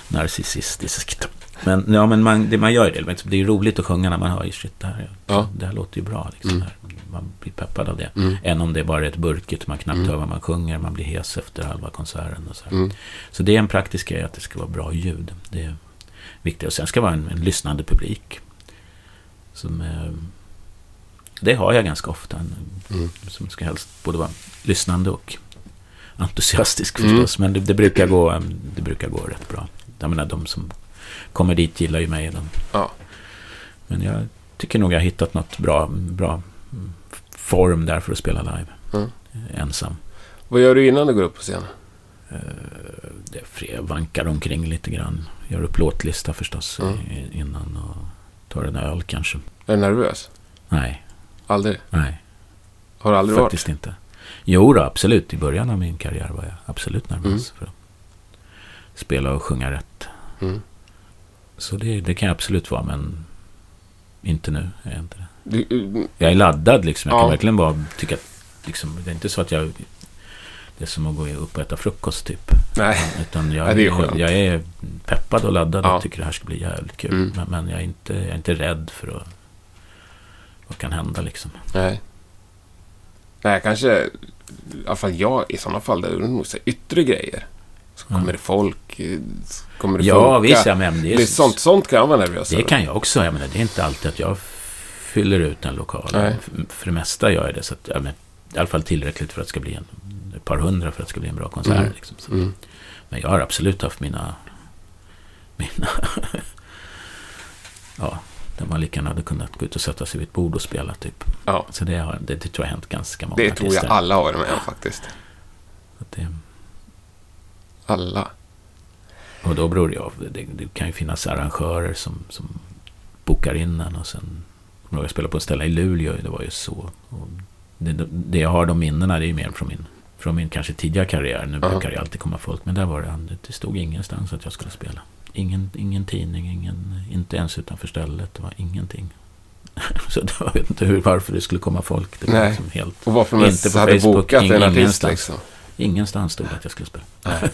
narcissistiskt. Men, ja, men man, det, man gör det. liksom, Det är roligt att sjunga när man hör shit, det här, Ja. det här låter ju bra. Liksom, Mm. Man blir peppad av det. Mm. Än om det bara är ett burkigt, man knappt Mm. hör vad man sjunger, man blir hes efter halva konserten. Och så. Mm. så det är en praktisk grej att det ska vara bra ljud. Det är viktigt. Och sen ska det vara en, en lyssnande publik. Som, eh, det har jag ganska ofta. Mm. Som ska helst både vara lyssnande och entusiastisk Mm. förstås. Men det, det, brukar gå, det brukar gå rätt bra. Jag menar, de som kommer dit gillar ju mig. De, Ja. Men jag tycker nog jag har hittat något bra, bra form där för att spela live. Mm. Ensam. Vad gör du innan du går upp på scen? Eh, fred, vankar omkring lite grann. Gör upp låtlista förstås Mm. innan och tar en öl kanske. Är du nervös? Nej, Aldrig? nej, Har du aldrig faktiskt inte. Jo då, absolut. I början av min karriär var jag absolut nervös Mm. för att spela och sjunga rätt. varit? Mm. Så det, det kan jag absolut vara, men inte nu. Är jag, inte det. Mm, jag är laddad liksom. Jag Ja. kan verkligen bara tycka att liksom, det är inte så att jag... Det är som att gå upp och äta frukost typ. nej. Utan jag, <laughs> Ja, det är skönt. jag är peppad och laddad Ja. och tycker det här ska bli jävligt kul. Mm. Men, men jag, är inte, jag är inte rädd för att, vad kan hända liksom. Nej. Nej, kanske... I alla fall jag, i sådana fall, det är nog så yttre grejer. Så kommer Mm. det folk, eh, kommer det Ja, funka. visst. Ja, men det, är, sånt, sånt kan jag vara nervös det över. kan jag också. Jag menar, det är inte alltid att jag fyller ut en lokal. Nej. För, det mesta gör jag det. Så att, ja, men, I alla fall tillräckligt för att det ska bli en, ett par hundra för att det ska bli en bra konsert. Mm. Liksom. Mm. Men jag har absolut haft mina... mina <laughs> ja, där man lika gärna hade kunnat gå ut och sätta sig vid ett bord och spela typ. Ja, Så det, har, det, det tror jag har hänt ganska många det tror jag alla har med om faktiskt. Det, Alla. och då beror det av. Det, det kan ju finnas arrangörer som, som bokar in en och sen... Jag spelade på ett ställe i Luleå, det var ju så. Det, det jag har de minnena, det är ju mer från min, från min kanske tidiga karriär. Nu Ja. brukar det alltid komma folk, men där var det, det stod ingenstans att jag skulle spela. Ingen, ingen tidning, ingen, inte ens utanför stället. Det var ingenting. <laughs> Så jag vet inte hur, varför det skulle komma folk. Det var Nej. liksom helt... Och varför de Inte på hade Facebook, bokat en artist liksom. Ingenstans stod att jag skulle spela. <laughs>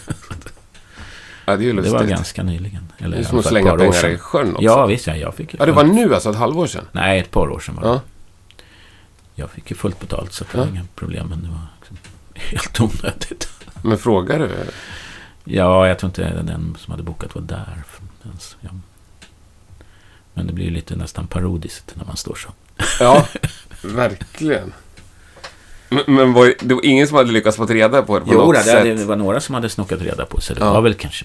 Ja, det Det var ganska nyligen. Eller det är som att slänga pengar i sjön också. Ja, visst ja. Jag fick Ja, det var nu alltså, ett halvår sedan. Nej, ett par år sedan var det. Ja. Jag fick ju fullt betalt så det Ja. var inga problem. Men det var liksom helt onödigt. <laughs> Men frågar du? Ja, jag tror inte den som hade bokat var där. Ens. Ja. Men det blir ju lite nästan parodiskt när man står så. Ja, <laughs> verkligen. Men, men var, det var ingen som hade lyckats få reda på det på Jo, något det, sätt? det var några som hade snokat reda på sig. Det Ja. var väl kanske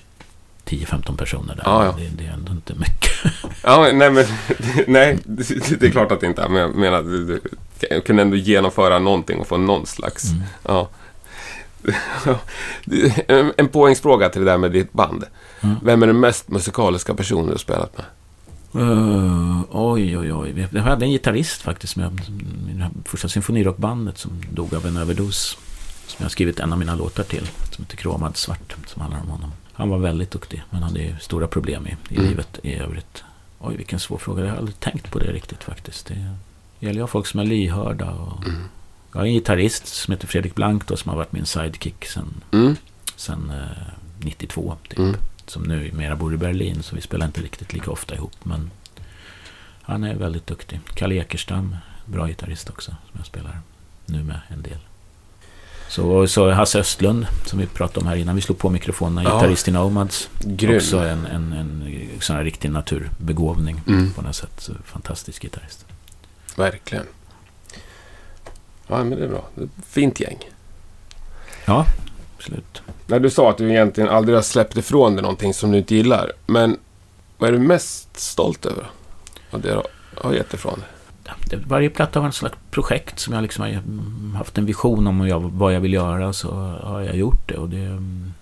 10-15 personer där. Ja, ja. Det, det är ändå inte mycket. Ja, men, nej, men <laughs> nej, det, är klart att det inte är. Men jag menar, du, du kunde ändå genomföra någonting och få någon slags... Mm. Ja. <laughs> en, poängsfråga till det där med ditt band. Mm. Vem är den mest musikaliska personen du spelat med? Uh, oj, oj, oj. Jag hade en gitarrist faktiskt med med första symfonirockbandet som dog av en överdos. Som jag har skrivit en av mina låtar till. Som heter Kromad svart. Som handlar om honom. Han var väldigt duktig. Men hade ju stora problem i, i Mm. livet i övrigt. Oj, vilken svår fråga. Jag har aldrig tänkt på det riktigt faktiskt. Det gäller ju folk som är lyhörda. Och... Mm. Jag har en gitarrist som heter Fredrik Blank då, som har varit min sidekick sen, Mm. sen eh, 92. Typ. Mm. Som nu mera bor i Berlin. Så vi spelar inte riktigt lika ofta ihop. Men han är väldigt duktig. Kalle Ekerstam, bra gitarrist också. Som jag spelar nu med en del. Så, så Hasse Östlund, som vi pratade om här innan vi slog på mikrofonerna. Ja. Gitarrist i Nomads. Grym. Också en, en, en sån här riktig naturbegåvning Mm. på något sätt. Fantastisk gitarrist. Verkligen. Ja, men det är bra. Fint gäng. Ja, absolut. När du sa att du egentligen aldrig har släppt ifrån dig någonting som du inte gillar. Men vad är du mest stolt över? Vad det har- gett ifrån dig? varje platta har en slags projekt som jag liksom har mm, haft en vision om och jag, vad jag vill göra så har jag gjort det. Och det mm,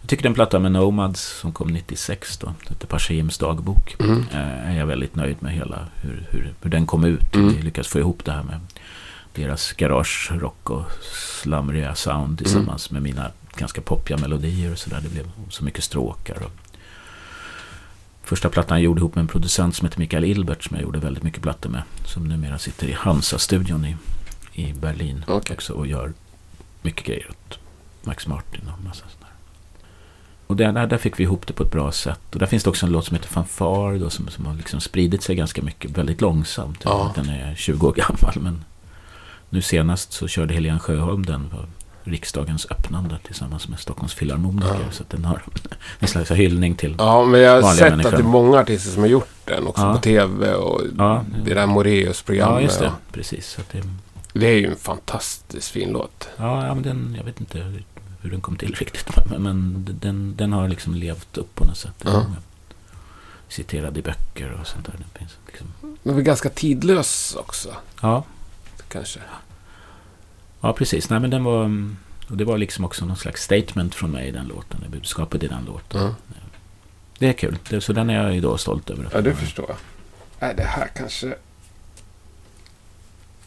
jag tycker den platta med Nomads som kom 96 då, det heter Pashims dagbok, Mm. eh, är jag väldigt nöjd med hela hur, hur, hur den kom ut. Mm. Vi lyckades få ihop det här med deras garage rock och slamriga sound tillsammans med mina ganska poppiga melodier och sådär. Det blev så mycket stråkar. Och Första plattan jag gjorde ihop med en producent som heter Mikael Ilbert som jag gjorde väldigt mycket plattor med. Som numera sitter i Hansa-studion i, i Berlin Okej. också och gör mycket grejer åt Max Martin och massa sådär. Och där, där, där fick vi ihop det på ett bra sätt. Och där finns det också en låt som heter Fanfar då, som, som har liksom spridit sig ganska mycket, väldigt långsamt. Ja. Den är 20 år gammal men nu senast så körde Helene Sjöholm den riksdagens öppnande tillsammans med Stockholms filharmoniker. Så att den har en slags hyllning till... Ja, men jag har sett människor. att det är många artister som har gjort den också Ja. på tv och Ja, det där Moreus-programmet. ja just det. och- Precis. Så det, Det är ju en fantastiskt fin låt. ja, ja, men den, jag vet inte hur den kom till riktigt. Men, <laughs> men den, den har liksom levt upp på något sätt. Den Ja. Citerad i böcker och sånt där. Den finns liksom. Men är ganska tidlös också, Ja, kanske. Ja, precis. Nej, men den var... mm, Och det var liksom också någon slags statement från mig i den låten. Budskapet i den låten. Ja, Det är kul. Det, så den är jag då stolt över. ja det förstår jag. Nej, det här kanske...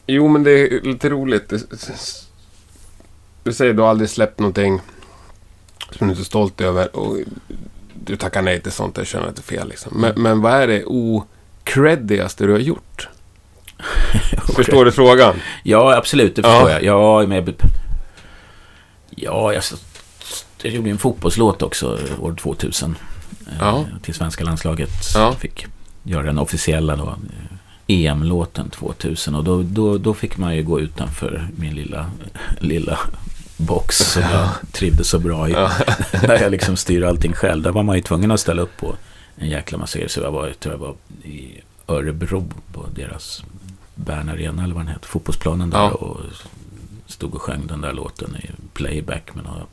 Jo, men det är lite roligt. Du säger du har aldrig släppt någonting som du är så stolt över och du tackar nej till sånt och känner att det är fel. Liksom. Men, men vad är det ocreddigaste du har gjort? <laughs> Förstår du frågan? Ja, absolut. Det Ja. förstår jag. Ja, men jag... Ja, jag, jag gjorde en fotbollslåt också år 2000. eh, Ja. Till svenska landslaget. Ja. Fick göra den officiella då. eh, EM-låten 2000. Och då, då, då fick man ju gå utanför min lilla, <laughs> lilla box som jag trivdes så bra i. Ja. <laughs> Där jag liksom styr allting själv. Där var man ju tvungen att ställa upp på en jäkla massa grejer. Så jag var, jag tror jag var i Örebro på deras Bern Arena eller vad den heter. Fotbollsplanen där. Ja. Och stod och sjöng den där låten i playback med något,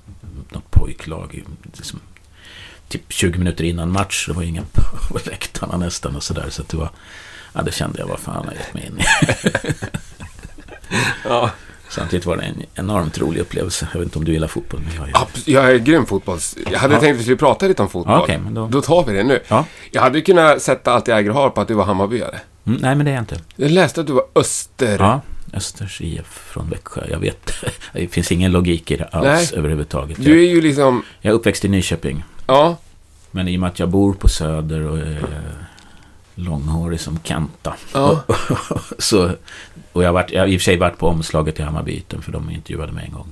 något pojklag. Liksom, typ 20 minuter innan match. Det var ingen <laughs> på läktarna nästan och sådär. Så att det var... Ja, det kände jag vad fan har jag gett mig in i. <laughs> Ja. Samtidigt var det en enormt rolig upplevelse. Jag vet inte om du gillar fotboll, men jag gör Abs- Jag är grym fotbolls... Jag hade Ja. tänkt att vi skulle prata lite om fotboll. Ja, okej, men då- Då tar vi det nu. Ja. Jag hade ju kunnat sätta allt jag äger och har på att du var Hammarbyare. Mm, nej, men det är jag inte. Jag läste att du var Öster... Ja, Östers IF från Växjö. Jag vet, <laughs> det finns ingen logik i det alls Nej. överhuvudtaget. Du är ju liksom... jag är uppväxt i Nyköping. Ja. Men i och med att jag bor på Söder och är långhårig som Kenta. Ja. <laughs> så, och jag har, varit, jag har i och för sig varit på omslaget i Hammarbyten för de intervjuade mig en gång.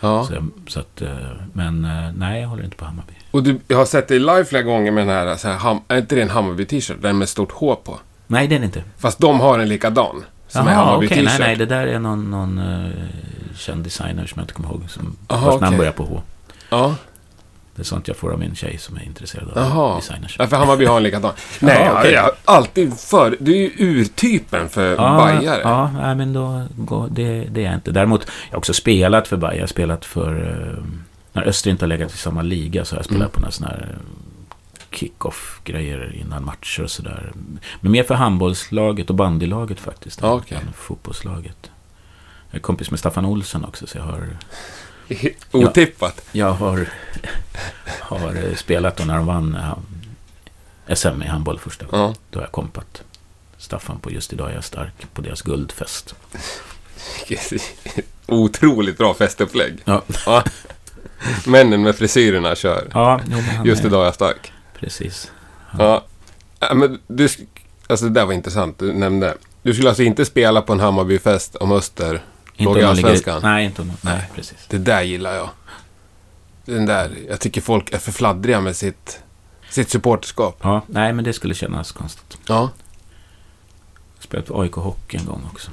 ja. Så, jag- så att, eh, men eh, nej, jag håller inte på Hammarby. Och du, jag har sett dig live flera gånger med den här, så här ham, är inte det en Hammarby-t-shirt? Den med stort H på. Nej, det är det inte. Fast de har en likadan. Som är Jaha, okej. Hammarby-t-shirt. nej, nej, det där är någon, någon uh, känd designer som jag inte kommer ihåg. Som Aha, vars namn okej. börjar på H. Ja. Det är sånt jag får av min tjej som är intresserad av Jaha. designers. ja, för Hammarby har en likadan. <laughs> nej, jag, okej. jag alltid för... Du är ju urtypen för bajare. Ja, nej, men då, går- det, det är jag inte. Däremot, jag har också spelat för Bajen. Jag har spelat för... eh, när Öster inte har legat i samma liga så har jag spelat Mm. på några sådana här eh, kick-off-grejer innan matcher och sådär. Men mer för handbollslaget och bandylaget faktiskt. Ja, okej. Än fotbollslaget. Jag är kompis med Staffan Olsson också, så jag har... <laughs> Otippat. Jag har, har eh, spelat då när de vann SM i handboll första gången. Ja. Då har jag kompat Staffan på Just idag är jag stark på deras guldfest. <laughs> Otroligt bra festupplägg. Ja, Ja. Männen med frisyrerna kör. ja jo, Just är- idag är jag stark. Precis. Ja. ja men du, alltså det där var intressant, du nämnde. Du skulle alltså inte spela på en Hammarbyfest om Öster låg i Allsvenskan? Nej, inte om nej, Nej. precis. Det där gillar jag. Den där, jag tycker folk är för fladdriga med sitt, sitt supporterskap. Ja, nej, men det skulle kännas konstigt. Ja. Jag spelat på AIK Hockey en gång också.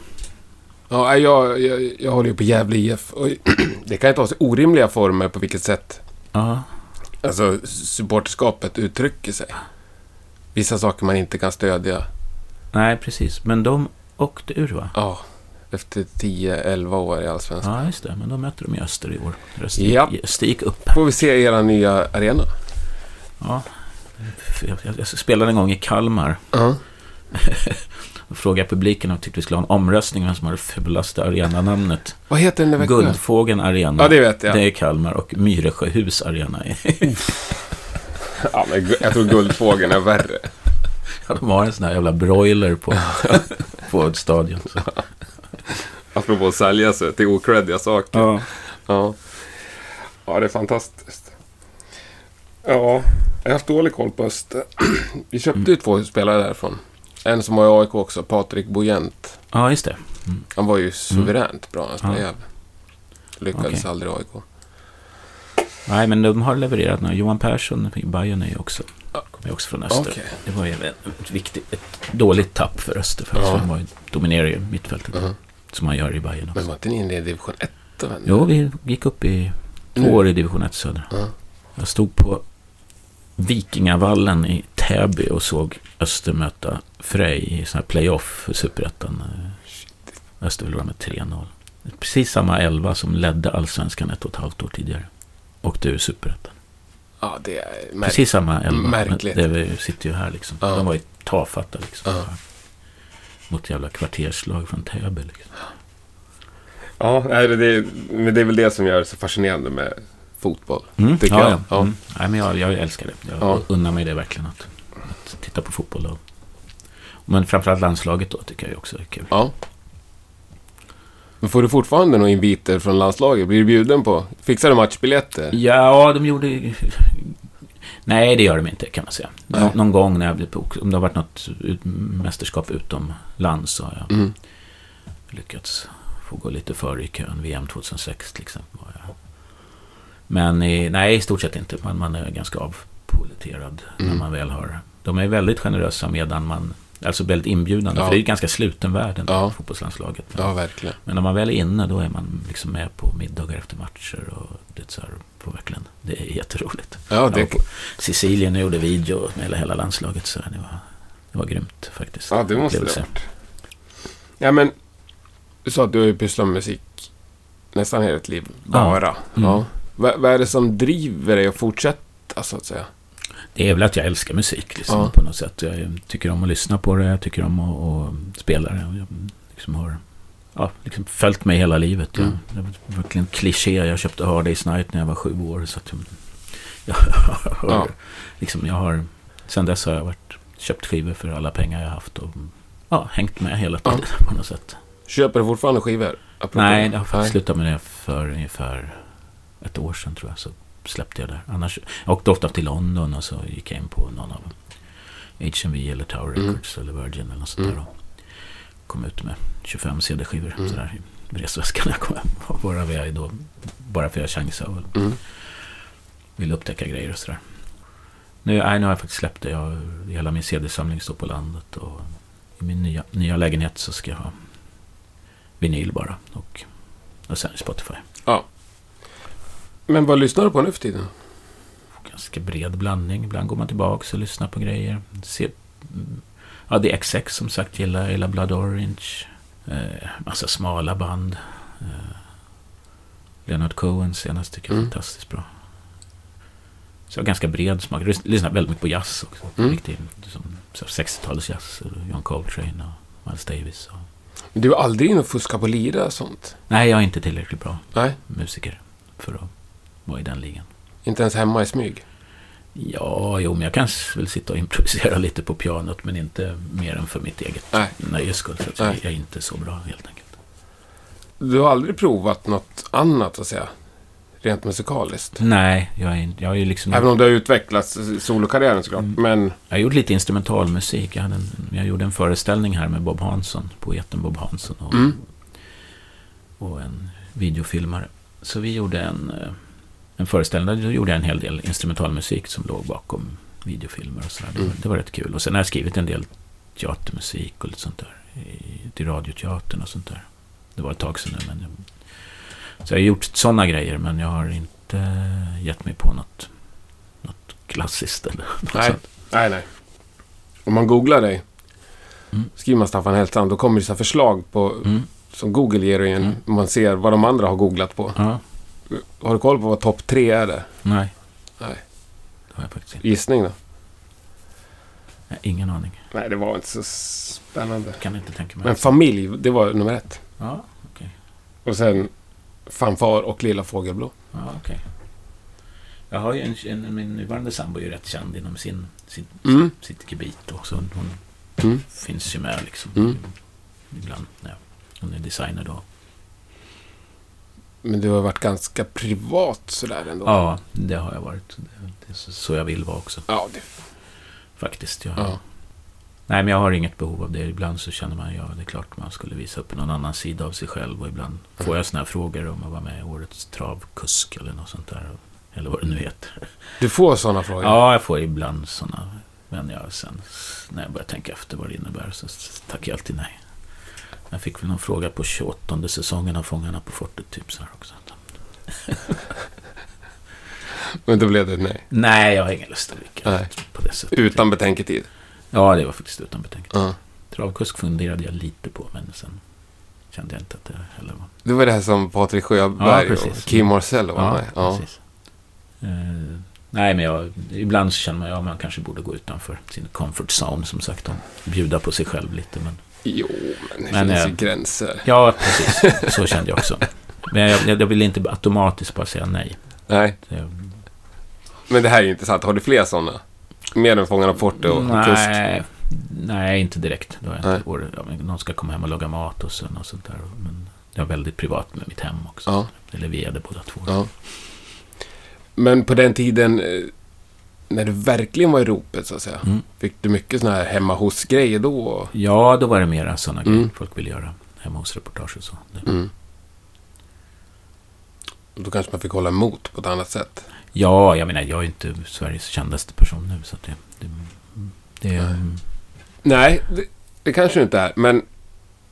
Ja, jag, jag, jag håller ju på Gävle IF. <clears throat> Det kan ju ta sig orimliga former på vilket sätt Ja, alltså, supporterskapet uttrycker sig. Vissa saker man inte kan stödja. nej, precis. Men de åkte ur, va? Ja, efter 10-11 år i Allsvenskan. Ja, just det. Men de mötte de i Öster i år. Öster, Ja. Gick upp. Får vi se era nya arena? Ja. Jag, jag, jag spelade en gång i Kalmar. Ja. <laughs> Då frågade publiken och tyckte vi skulle ha en omröstning vem som har det fulaste arenanamnet. Vad heter den i Växjö? Guldfågeln Arena. Ja, det vet jag. Det är Kalmar och Myresjöhus Arena. <laughs> Ja, men jag tror Guldfågeln är värre. Ja, de har en sån här jävla broiler på, <laughs> på stadion. Så. Apropå att sälja sig till okreddiga saker. Ja. Ja. ja, det är fantastiskt. Ja, jag har haft dålig koll på Öster. <clears throat> Vi köpte ju två spelare därifrån. En som var i AIK också, Patrik Bojent. ja, just det. Han var ju suveränt bra när han spelade. Lyckades Okej. aldrig i AIK. Nej, men de har levererat nu. Johan Persson i Bayern är ju också, kommer ju också från Öster. Okej. Det var ju ett, viktigt, ett dåligt tapp för Öster. För Ja. han var ju, dominerar ju mittfältet. Mhm. Som han gör i Bayern också. Men var inte ni inne i division 1 då? Jo, vi gick upp i två Nu? år i division 1 södra. Ja. Jag stod på Vikingavallen i Täby och såg Öster möta Frej i sån här playoff för Superettan. Eh, Öster förlorade med 3-0. Precis samma elva som ledde Allsvenskan ett och ett halvt år tidigare. Åkte ur Superettan. Ja, det är märkligt. Precis samma elva. Märkligt. Men Det sitter ju här liksom. Ja. De var ju tafatta liksom. Ja. Mot jävla kvarterslag från Täby liksom. Ja, det, men det är väl det som gör det så fascinerande med fotboll. Tycker ja, jag. Ja. Ja. Mm. Nej, men jag, jag älskar det. Jag Ja. unnar mig det verkligen. Att, att titta på fotboll. Och, men framförallt landslaget då tycker jag också är kul. Ja. Men får du fortfarande några inviter från landslaget? Blir du bjuden på? Fixar du matchbiljetter? Ja, de gjorde... Nej, det gör de inte kan man säga. Nej. Någon gång när jag blev på... Om det har varit något ut, mästerskap utomlands så har jag Mm. lyckats få gå lite före i kön. VM 2006 till exempel. Var jag. Men i, nej, i stort sett inte. Man, man är ganska avpoliterad när Mm. man väl har... De är väldigt generösa medan man... Alltså väldigt inbjudande. Ja. För det är ju ganska sluten värld ändå, Ja. fotbollslandslaget. Men, Ja, verkligen. men när man väl är inne då är man liksom med på middagar efter matcher. Och det, så här, på verkligen, det är jätteroligt. Ja, det, på Sicilien och gjorde video med hela, hela landslaget. Så det var, det var grymt faktiskt. ja, det måste det ha varit. Ja, men du sa att du har ju pysslat med musik nästan hela ditt liv. Bara. Mm. Ja. Vad, vad är det som driver dig att fortsätta, så att säga? Det är väl att jag älskar musik liksom, Ja. på något sätt. Jag tycker om att lyssna på det, jag tycker om att, att spela det. Jag liksom har ja, liksom följt mig hela livet. Jag, Mm. Det var verkligen kliché. Jag köpte Hard Day's Night när jag var sju år. Så att jag, <laughs> Ja. liksom, jag har, sen dess har jag varit, köpt skivor för alla pengar jag haft och ja, hängt med hela Ja. tiden <laughs> på något sätt. Köper du fortfarande skivor? Apropå Nej, jag har faktiskt slutat med det för ungefär ett år sedan tror jag. Så släppte jag det. Annars, jag åkte ofta till London och så gick jag in på någon av HMV eller Tower Mm. Records eller Virgin eller något sånt Mm. där. Och kom ut med 25 CD-skivor Mm. sådär i resväskan när <laughs> jag kom hem. Bara, vi är då, bara för att jag chansade och Mm. ville upptäcka grejer och sådär. Nu, nej, nu har jag faktiskt släppt det. Jag, hela min CD-samling står på landet. Och I min nya, nya lägenhet så ska jag ha vinyl bara. Och, och sen Spotify. Men vad lyssnar du på nu för tiden? Ganska bred blandning. Ibland går man tillbaka och lyssnar på grejer. Se, ja, det är XX som sagt. Gillar, gillar Blood Orange. Eh, massa smala band. Eh, Leonard Cohen senast tycker jag är Mm. fantastiskt bra. Så jag har ganska bred smak. Jag lyssnar väldigt mycket på jazz också. Mm. Riktigt, som så 60-talsjazz. och John Coltrane och Miles Davis. Och... Du är aldrig inne och fuskar på lira och sånt? Nej, jag är inte tillräckligt bra Nej, musiker för att vara i den ligan. inte ens hemma i smyg? Ja, jo, men jag kan väl sitta och <laughs> improvisera lite på pianot, men inte mer än för mitt eget Nej. nöjes skull. Så jag är inte så bra, helt enkelt. Du har aldrig provat något annat, att säga? Rent musikaliskt? Nej, jag är, jag är ju liksom... Även om du har utvecklats solokarriären såklart. Mm. Men, Jag har gjort lite instrumentalmusik. Jag, hade en, jag gjorde en föreställning här med Bob Hansson, poeten Bob Hansson och, mm. och en videofilmare. Så vi gjorde en, en föreställning, där gjorde jag en hel del instrumentalmusik som låg bakom videofilmer och sådär. Det, var- Mm. det var rätt kul. Och sen har jag skrivit en del teatermusik och lite sånt där. I, till radioteatern och sånt där. Det var ett tag sedan nu, men... Jag, så jag har gjort sådana grejer, men jag har inte gett mig på något, något klassiskt eller <laughs> något Nej. sånt. nej, nej. Om man googlar dig, Mm. skriver man Staffan Hellstrand, då kommer det så förslag på, Mm. som Google ger en, Mm. man ser vad de andra har googlat på. Ja, Har du koll på vad topp tre är där? nej. Nej. Det har jag faktiskt inte. Gissning då? Nej, ingen aning. Nej, det var inte så spännande. Kan inte tänka mig. Men familj, det var nummer ett. Ja, okej. Och sen fanfar och lilla fågelblå. Ja, okej. Jag har ju en, en, min nuvarande sambo är ju rätt känd inom sin, sin, Mm. sitt gebit också. Hon Mm. finns ju med liksom. Mm. Ibland. Ja. Hon är designer då. Men du har varit ganska privat sådär ändå. Ja, det har jag varit. Det, är så, jag vill vara också. Ja, det, Faktiskt. Jag, ja. Nej, men jag har inget behov av det. Ibland så känner man, ja, det är klart man skulle visa upp någon annan sida av sig själv. Och ibland får jag såna här frågor om att vara med i årets travkusk eller något sånt där. Eller vad det nu heter. Du får sådana frågor? Ja, jag får ibland sådana. Men jag, sen när jag börjar tänka efter vad det innebär så tackar jag alltid nej. Jag fick väl någon fråga på 28 säsongen av Fångarna på fortet typ så här också. <laughs> Men då blev det ett nej. Nej, jag har ingen lust att Nej. på det sättet. Utan betänketid. Ja, det var faktiskt utan betänketid. Ja. Travkusk funderade jag lite på, men sen kände jag inte att det heller var... Det var det här som Patrik Sjöberg Ja, och. Kim Marcello var Ja, med. Ja. precis. Eh, nej, men jag, ibland så känner man att man kanske borde gå utanför sin comfort zone, som sagt, och bjuda på sig själv lite. Men, Jo, men det Men, finns eh, ju gränser. ja, precis. Så kände jag också. Men jag, jag, jag vill inte automatiskt bara säga nej. Nej, Det, men det här är ju intressant. Har du fler sådana? Mer än Fångarna på fortet och nej, nej, inte direkt. Då jag inte ja, någon ska komma hem och laga mat och sen och sånt där. Men jag är väldigt privat med mitt hem också. Ja. Eller vi är det båda två. Ja. Men på den tiden, eh, när du verkligen var i ropet så att säga. Mm. Fick du mycket sådana här hemma hos-grejer då? Ja, då var det mera sådana Mm. grejer folk ville göra. Hemma hos reportage och så. Mm. Då kanske man fick hålla emot på ett annat sätt. Ja, jag menar, jag är inte Sveriges kändaste person nu. Så att det, det, det, Nej. Nej, det, det kanske du inte är. Men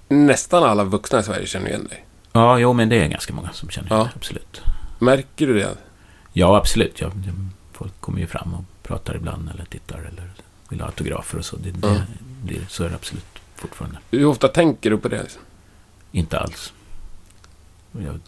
nästan alla vuxna i Sverige känner igen dig. Ja, jo, men det är ganska många som känner Ja. det. Absolut. Märker du det? Ja, absolut. Ja, det, folk kommer ju fram och pratar ibland eller tittar eller vill ha autografer och så. Det, det, Ja. det, så är det absolut fortfarande. Hur ofta tänker du på det? Liksom? Inte alls. Jag,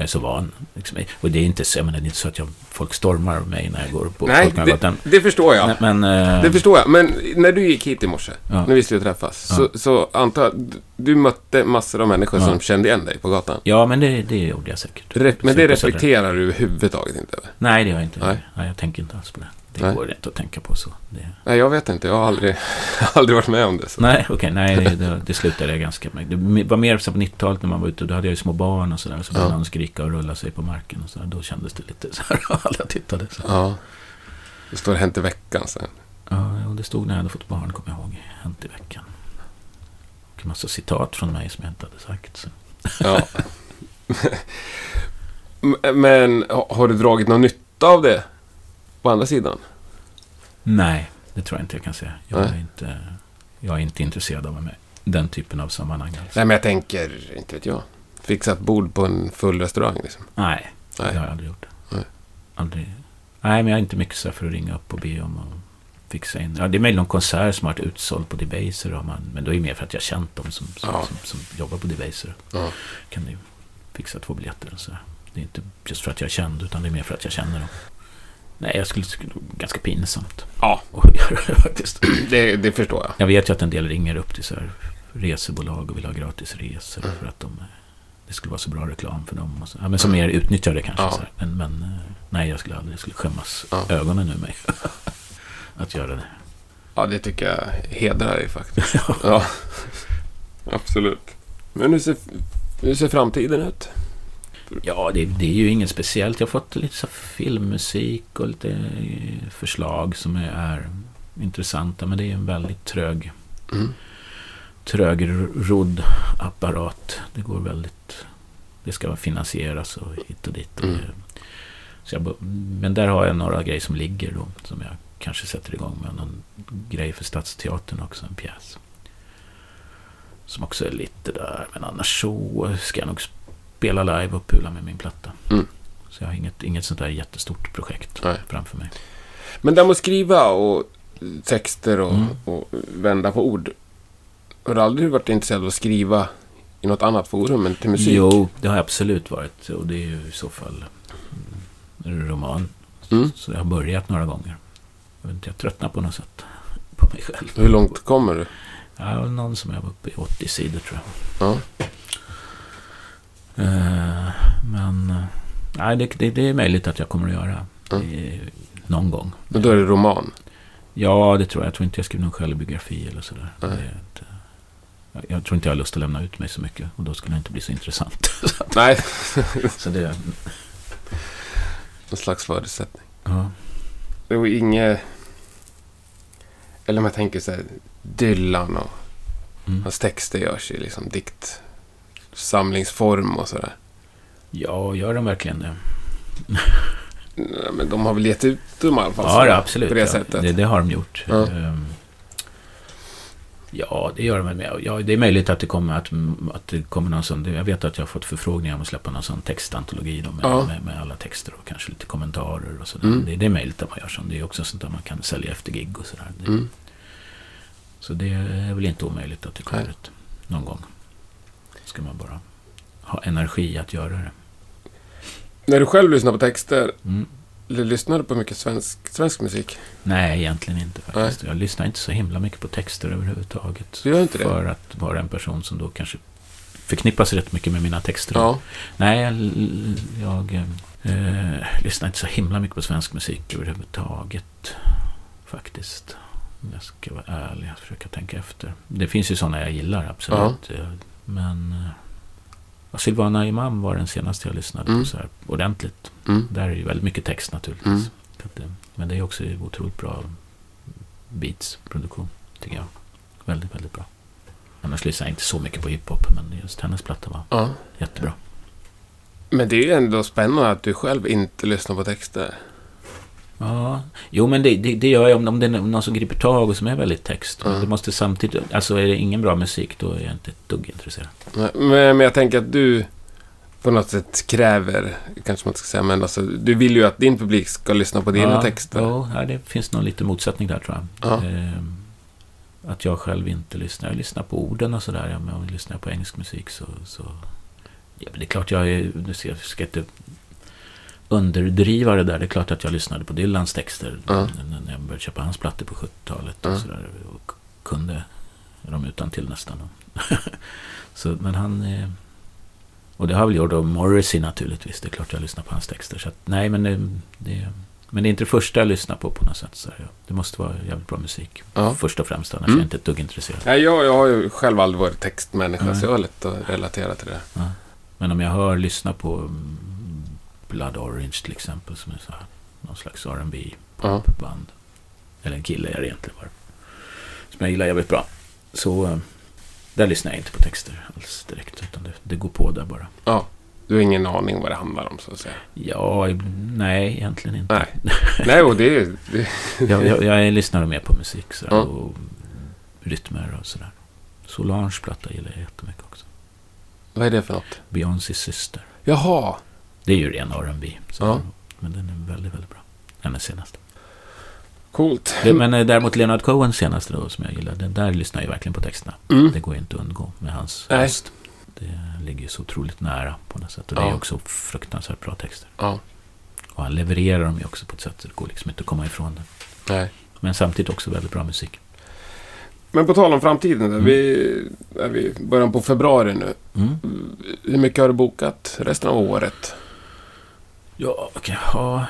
jag är så van. Liksom. Och det är inte så, jag menar, det är inte så att jag, folk stormar mig när jag går på Nej, Folkungagatan. Det förstår jag. Men, men, eh, Det förstår jag. Men när du gick hit i morse, Ja. när vi skulle träffas, Ja. så, så antar jag du mötte massor av människor Ja. som kände igen dig på gatan. Ja, men det, det gjorde jag säkert. Re- men det reflekterar du överhuvudtaget inte över? Nej, det gör jag inte. Nej. Nej. jag tänker inte alls på det. Det Nej. går inte att tänka på så. Det... Nej, jag vet inte. Jag har aldrig, <laughs> aldrig varit med om det. Så. Nej, okej. nej, det, det, slutade jag ganska med. Det var mer så på 90-talet när man var ute. Då hade jag ju små barn och sådär. Så Ja. började någon skrika och rulla sig på marken. Och så där. Då kändes det lite <laughs> så här. Alla tittade. Så. Ja. Det står Hänt i veckan sen. Ja, och det stod när jag hade fått barn, kommer jag ihåg. Hänt i veckan. Och en massa citat från mig som jag inte hade sagt. Så. Ja. <laughs> Men ha- har du dragit någon nytta av det? På andra sidan? Nej, det tror jag inte jag kan säga. Jag är inte, jag är inte intresserad av med den typen av sammanhang. Alltså. Nej, men jag tänker, inte vet jag. Fixa ett bord på en full restaurang liksom. Nej, Nej. det har jag aldrig gjort. Nej. Aldrig. Nej, men jag är inte mycket så för att ringa upp och be om och fixa in. Ja, det är möjligen någon konsert som har varit utsåld på Debaser. Har man, men då är det mer för att jag har känt dem som, som, Ja. som, som jobbar på Debaser. Ja. Kan ni fixa två biljetter och så. Det är inte just för att jag är känd, utan det är mer för att jag känner dem. Nej, jag skulle tycka det var ganska pinsamt Ja, att <laughs> göra det faktiskt. det, det förstår jag. Jag vet ju att en del ringer upp till så här resebolag och vill ha gratis resor för att de, det skulle vara så bra reklam för dem. Och så. Ja, men som mer utnyttjar det kanske. Ja. Så här. Men, men eh, nej, jag skulle aldrig, jag skulle skämmas Ja. ögonen ur mig <laughs> att göra det. Ja, det tycker jag hedrar dig faktiskt. <laughs> ja, absolut. Men hur ser, hur ser framtiden ut? Ja, det, det är ju inget speciellt. Jag har fått lite så filmmusik och lite eh, förslag som är, är intressanta. Men det är en väldigt trög, Mm. trögrodd apparat. Det går väldigt... Det ska finansieras och hit och dit. Och Mm. så jag, men där har jag några grejer som ligger då. Som jag kanske sätter igång med. Någon grej för Stadsteatern också, en pjäs. Som också är lite där. Men annars så ska jag nog spela live och pula med min platta. Mm. Så jag har inget, inget sånt där jättestort projekt Nej. framför mig. Men det med att skriva och texter och, Mm. och vända på ord. Har du aldrig varit intresserad av att skriva i något annat forum än till musik? Jo, det har jag absolut varit. Och det är ju i så fall mm, en roman. Mm. Så jag har börjat några gånger. Jag, vet inte, jag tröttnar på något sätt på mig själv. Hur långt kommer du? Har någon som jag var uppe i 80 sidor tror jag. Ja. Eh, men eh, nej, det, det, det är möjligt att jag kommer att göra. Mm. Någon gång. Men då är det roman? Ja, det tror jag. Jag tror inte jag skriver någon självbiografi eller sådär. Är inte, jag, tror inte jag har lust att lämna ut mig så mycket. Och då skulle det inte bli så intressant. <laughs> Nej, så det, någon slags förutsättning. ja. Det var inget... Eller om jag tänker så här, Dylan och Mm. hans texter görs i liksom diktsamlingsform och sådär. ja, gör de verkligen det? Men de har väl gett ut dem i alla fall? Ja, det, absolut. På det ja. sättet. Det, det har de gjort. Ja. Ehm, Ja, det gör de väl med. Ja, det är möjligt att det kommer, att, att det kommer någon sån... Jag vet att jag har fått förfrågningar om att släppa någon sån textantologi då, med, Ja. med, med alla texter och kanske lite kommentarer och sådär. Mm. Det, det är möjligt att man gör sånt. Det är också sånt där man kan sälja efter gig och sådär. Det, Mm. Så det är väl inte omöjligt att det kommer Nej. ut någon gång. Ska man bara ha energi att göra det. När du själv lyssnar på texter, Mm. lyssnar du på mycket svensk, svensk musik? Nej, egentligen inte faktiskt. Jag lyssnar inte så himla mycket på texter överhuvudtaget. Du gör inte det? För att vara en person som då kanske förknippas rätt mycket med mina texter. Ja. Nej, jag, jag eh, lyssnar inte så himla mycket på svensk musik överhuvudtaget. Faktiskt. Om jag ska vara ärlig, jag försöker tänka efter. Det finns ju sådana jag gillar, absolut. Eh, Men eh, Silvana Imam var den senaste jag lyssnade Mm. på så här ordentligt. Mm. Där är ju väldigt mycket text naturligtvis. Mm. Eh, Men det är också otroligt bra beats-produktion, tycker jag. Väldigt, väldigt bra. Annars lyssnar jag inte så mycket på hiphop, men just hennes platta var ja. jättebra. Men det är ju ändå spännande att du själv inte lyssnar på texter. Ja, jo men det, det, det gör jag om, om det är någon som griper tag och som är väldigt text. Ja. det måste samtidigt, alltså är det ingen bra musik då är jag inte ett dugg intresserad. Men, men jag tänker att du på något sätt kräver, kanske man ska säga, men alltså, du vill ju att din publik ska lyssna på dina ja, texter. Jo, ja, det finns någon liten motsättning där tror jag. Ja. Ehm, att jag själv inte lyssnar. Jag lyssnar på orden och sådär. Ja, men om jag lyssnar på engelsk musik så... så ja, men det är klart jag är... Nu ska jag inte underdriva det där. Det är klart att jag lyssnade på Dylans texter Ja. när jag började köpa hans plattor på 70-talet. Och, Ja. sådär, och kunde dem utan till nästan. <laughs> så, men han... eh, Och det har väl gjort av Morrissey naturligtvis. Det är klart jag lyssnar på hans texter. Så att, nej, men det, det, men det är inte det första jag lyssnar på på något sätt. Så här, det måste vara jävligt bra musik. Ja. Först och främst, annars Mm. är jag inte ett dugg intresserad. Nej, jag, jag har ju själv aldrig varit textmänniska, Nej. så jag har lätt att relatera till det. Ja. Men om jag hör, lyssna på mm, Blood Orange till exempel, som är så här, någon slags R&B Ja. band Eller en kille är det egentligen bara. Som jag gillar jävligt bra. Så eh, där lyssnar jag inte på texter alls direkt. Utan det, det går på där bara. ja. Du har ingen aning vad det handlar om, så att säga. Ja, nej, egentligen inte. Nej. <laughs> Nej, och det är... Det, jag, jag, jag lyssnar mer på musik sådär, Ja. och rytmer och sådär. Solange platta gillar jag jättemycket också. vad är det för något? Beyoncés syster. Jaha. Det är ju ren R&B så Ja. Men den är väldigt, väldigt bra. Hennes senaste. Coolt. Det, men eh, däremot Leonard Cohens senaste då, som jag gillar, den där lyssnar jag verkligen på texterna. Mm. Det går ju inte att undgå med hans Nej. röst. Det ligger ju så otroligt nära på något sätt. Och det är Ja. också fruktansvärt bra texter. Ja. Och han levererar dem ju också på ett sätt så det går liksom inte att komma ifrån det. Nej. Men samtidigt också väldigt bra musik. Men på tal om framtiden, Mm. vi är vi början på februari nu. Mm. Hur mycket har du bokat resten av året? Ja, okej. Ha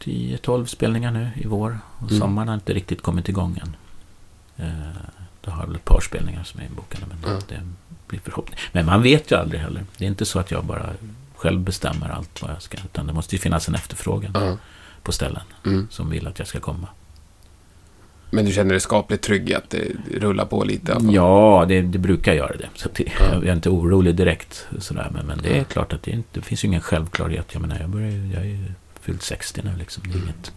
10-12 spelningar nu i vår. Och Mm. sommaren har inte riktigt kommit igång än. Eh, Då har väl ett par spelningar som är inbokade. Men Ja. det blir förhoppning. Men man vet ju aldrig heller. Det är inte så att jag bara själv bestämmer allt vad jag ska. Utan det måste ju finnas en efterfrågan Ja. på ställen Mm. som vill att jag ska komma. Men du känner dig skapligt trygg i att det rullar på lite? i alla fall? Ja, det, det brukar göra det. Så det, Ja. Jag är inte orolig direkt. Sådär. Men, men det är Ja. klart att det, inte, det finns ju ingen självklarhet. Jag menar, jag, börjar, jag är ju fyllt 60 nu. Liksom. Det är Mm. inget,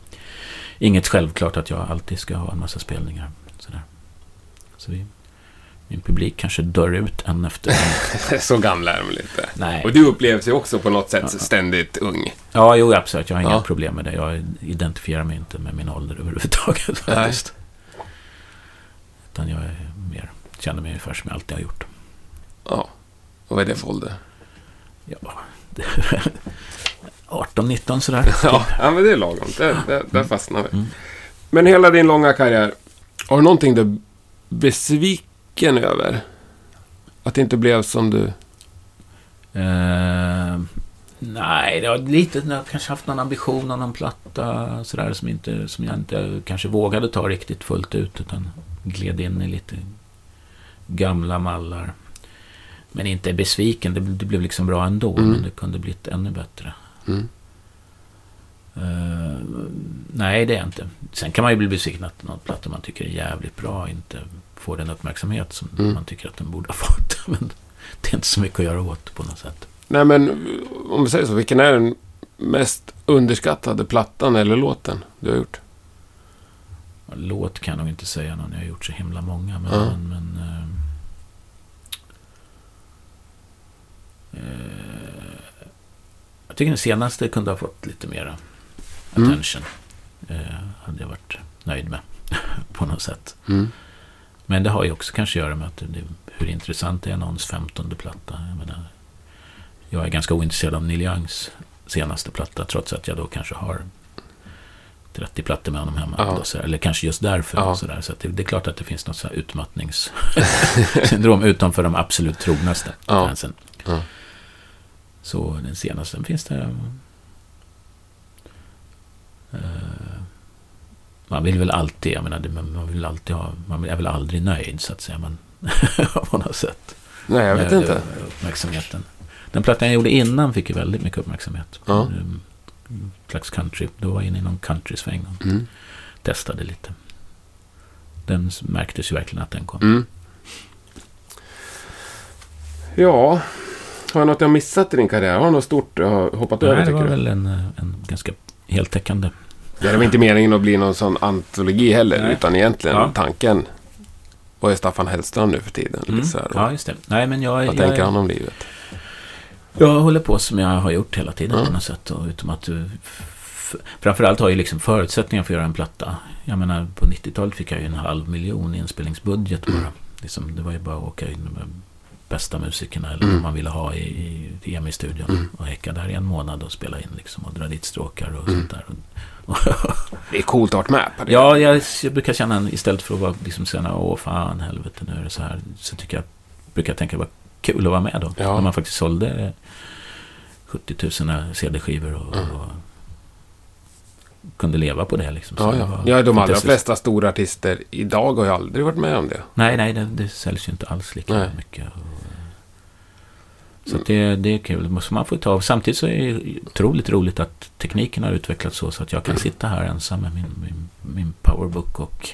inget självklart att jag alltid ska ha en massa spelningar. Sådär. Så vi, min publik kanske dör ut en efter en. <laughs> Så gamla är de inte. Nej. Och du upplevs ju också på något sätt Ja. ständigt ung. Ja, jo, absolut. Jag har inga Ja. problem med det. Jag identifierar mig inte med min ålder överhuvudtaget. Nej. Faktiskt. Utan jag är mer, känner mig ungefär som jag alltid har gjort. Ja. Och vad är det för ålder? Ja, <laughs> det- 18-19 sådär. <laughs> Ja, ja men det är lagom. Där, där, där fastnar vi. Mm. Men hela din långa karriär, har du någonting du är besviken över? Att det inte blev som du... Eh, nej, det var lite, jag har kanske haft någon ambition någon platta sådär som, inte, som jag inte kanske vågade ta riktigt fullt ut utan gled in i lite gamla mallar. Men inte besviken, det, det blev liksom bra ändå, Mm. men det kunde blivit ännu bättre. Mm. Eh, nej, det är inte. Sen kan man ju bli besviken att någon platta man tycker är jävligt bra inte får den uppmärksamhet som Mm. man tycker att den borde ha fått. <laughs> Men det är inte så mycket att göra åt på något sätt. Nej, men om vi säger så. Vilken är den mest underskattade plattan eller låten du har gjort? Låt kan jag nog inte säga någon. Jag har gjort så himla många. Men, Ja. men, men eh, eh, jag tycker den senaste kunde ha fått lite mera Mm. attention. Eh, hade jag varit nöjd med <laughs> på något sätt. Mm. Men det har ju också kanske att göra med att det, hur intressant är någons femtonde platta. Jag, menar, jag är ganska ointresserad av Neil Youngs senaste platta trots att jag då kanske har 30 plattor med honom hemma. Ja. Då, eller kanske just därför. Ja. Så, så det, det är klart att det finns något utmattningssyndrom <laughs> utom för de absolut trognaste Ja. fansen. Ja. Så den senaste finns det... eh, man vill väl alltid, jag menar, man vill alltid ha, man är väl aldrig nöjd så att säga. Man, <laughs> på något sätt. Nej, jag vet inte. Uppmärksamheten. Den plattan jag gjorde innan fick ju väldigt mycket uppmärksamhet. Ja. Um, slags country. Då var jag inne i någon country-sväng och Mm. testade lite. Den märktes ju verkligen att den kom. Mm. Ja, har jag något jag missat i din karriär? Har du något stort har hoppat över Nej, det var du? väl en, eh, en ganska heltäckande. Det var inte meningen att bli någon sån antologi heller, Nej. utan egentligen Ja. tanken. Vad är Staffan Hellström nu för tiden? Mm. Så här, Ja, just det. Nej, men jag, Vad jag, tänker han om livet? Jag håller på som jag har gjort hela tiden Ja. på något sätt. Och utom att du, framförallt har jag liksom förutsättningar för att göra en platta. Jag menar, på 90-talet fick jag ju en halv miljon inspelningsbudget bara. Liksom, det var ju bara att åka in med bästa musikerna eller Mm. vad man ville ha i, i, i EMI-studion. Mm. Och häcka där i en månad och spela in liksom, och dra dit stråkar och Mm. sånt där. Det är coolt att ha med på det. Ja, jag, jag brukar känna en, istället för att vara liksom säga åh fan helvete nu är det så här. Så tycker jag, brukar jag tänka kul att vara med då. Ja. När man faktiskt sålde 70 000 CD-skivor och, Mm. och kunde leva på det liksom. Så Ja, det ja. ja, de allra flesta stora artister idag har ju aldrig varit med om det. Nej, nej, det, det säljs ju inte alls lika Nej. mycket. Och, så det, det är kul, måste man få ta. Samtidigt så är det otroligt roligt att tekniken har utvecklats så, så att jag kan sitta här ensam med min, min, min powerbook och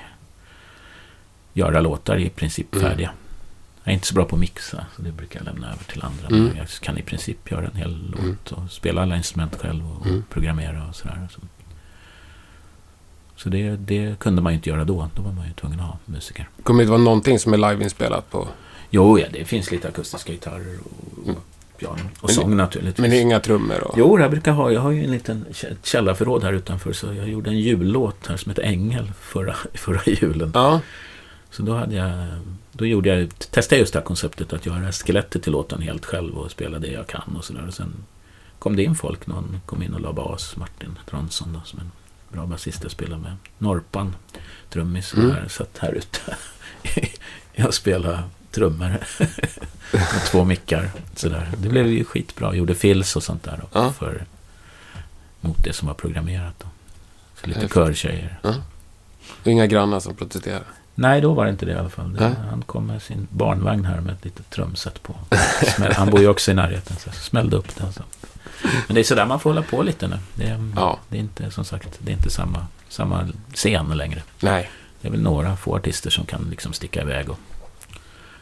göra låtar i princip Mm. Jag är inte så bra på att mixa, så det brukar jag lämna över till andra. Mm. Men jag kan i princip göra en hel låt Mm. och spela alla instrument själv och Mm. programmera och sådär. Så, så det, det kunde man ju inte göra då. Då var man ju tvungen att ha musiker. kommer det inte vara någonting som är liveinspelat på? Jo, ja, det finns lite akustiska gitarrer och Mm. piano. Och Men- sång naturligtvis. Men det är inga trummor och... Jo, jag brukar ha, jag har ju en liten kä- källarförråd här utanför. Så jag gjorde en jullåt här som heter Ängel förra, <laughs> förra julen. Ja, Så då hade jag, då gjorde jag, testade jag just det här konceptet att göra skelettet till låten helt själv och spela det jag kan och sådär. Och sen kom det in folk, någon kom in och la bas, Martin Tronsson då, som en bra basist jag spelar med. Norpan, trummis, Mm. här, satt här ute. <laughs> jag spelade trummor <laughs> med två mickar. Sådär. Det blev ju skitbra, gjorde fills och sånt där då, Ja. för, mot det som var programmerat. Då. Så lite Häftigt. körtjejer. och inga grannar som protesterar. Nej, då var det inte det i alla fall. Det, han kom med sin barnvagn här med ett litet trumset på. Smäll, han bor ju också i närheten, så smällde upp den. Så. Men det är sådär man får hålla på lite nu. Det är, Ja. det är inte, som sagt, det är inte samma, samma scen längre. Nej. Det är väl några få artister som kan liksom sticka iväg och,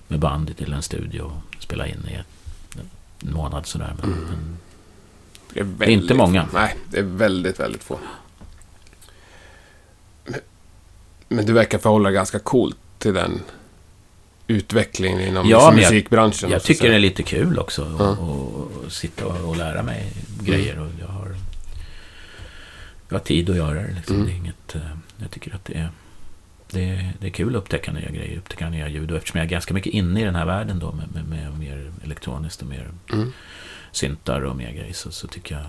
med band till en studio och spela in i en månad sådär. Men, Mm. Det är, väldigt, inte många. Nej, det är väldigt, väldigt få. Men, men du verkar förhålla dig ganska coolt till den utvecklingen inom Ja, jag- musikbranschen. Jag måste tycker det är lite kul också att Ja. sitta och, och lära mig grejer. Och jag, har, jag har tid att göra det. Liksom. Mm. det är inget, eh, jag tycker att det är, det, är, det är kul att upptäcka nya grejer, upptäcka nya ljud. Och eftersom jag är ganska mycket inne i den här världen då med, med, med mer elektroniskt och mer Mm. syntar och mer grejer så, så tycker jag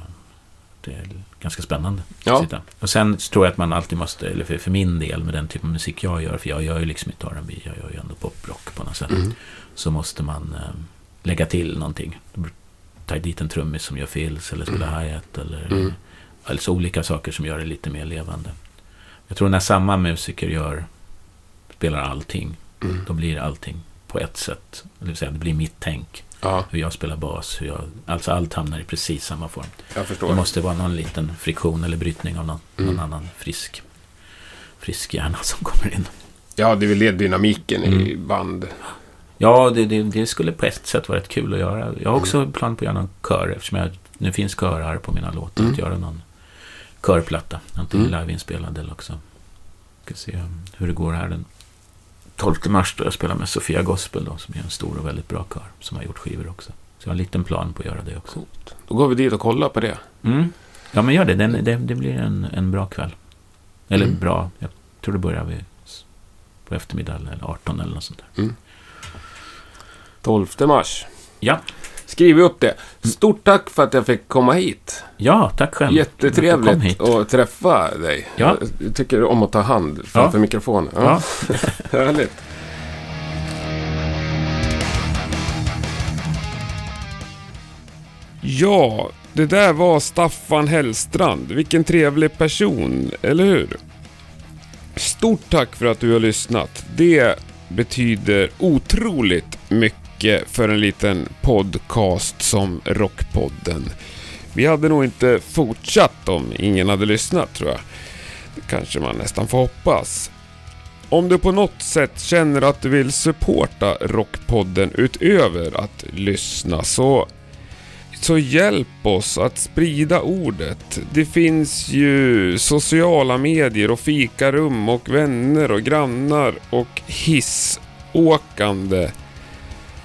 det är ganska spännande. Ja. Och sen tror jag att man alltid måste, eller för, för min del med den typen av musik jag gör, för jag gör ju liksom inte R&B, jag gör ju ändå poprock på något sätt Mm. så måste man eh, lägga till någonting. Ta dit en trummis som gör fills eller spela hi-hat eller Mm. alltså olika saker som gör det lite mer levande. Jag tror när samma musiker gör, spelar allting, Mm. då blir allting på ett sätt. Det vill säga, det blir mitt tänk. Ja, Hur jag spelar bas, hur jag, alltså allt hamnar i precis samma form. jag förstår. Det måste vara någon liten friktion eller brytning av någon, Mm. någon annan frisk, frisk hjärna som kommer in. Ja, det är väl det dynamiken i Mm. band. Ja, det, det, det skulle på ett sätt vara rätt kul att göra. Jag har också plan på att göra någon kör eftersom jag, nu finns körar på mina låtar. Mm. Att göra någon körplatta. Antingen Mm. liveinspelad eller också Ska se hur det går här den 12 mars då jag spelar med Sofia Gospel då, som är en stor och väldigt bra kör som har gjort skivor också. Så jag har en liten plan på att göra det också. Coolt. Då går vi dit och kollar på det. Mm. Ja, men gör det. Den, det. Det blir en, en bra kväll. Eller Mm. bra, jag tror det börjar vid, på eftermiddagen eller 18 eller något sånt där. 12 mars. Ja, Skriv upp det. Stort tack för att jag fick komma hit. ja tack själv. Jättetrevligt att träffa dig. Ja. Jag tycker om att ta hand framför mikrofonen. Ja. Ja. <laughs> Härligt. Ja, det där var Staffan Hellstrand. Vilken trevlig person, eller hur? Stort tack för att du har lyssnat. Det betyder otroligt mycket Eh, för en liten podcast som Rockpodden. Vi hade nog inte fortsatt om ingen hade lyssnat tror jag. Det kanske man nästan får hoppas. Om du på något sätt känner att du vill supporta Rockpodden utöver att lyssna så så hjälp oss att sprida ordet. Det finns ju sociala medier och fikarum och vänner och grannar och hissåkande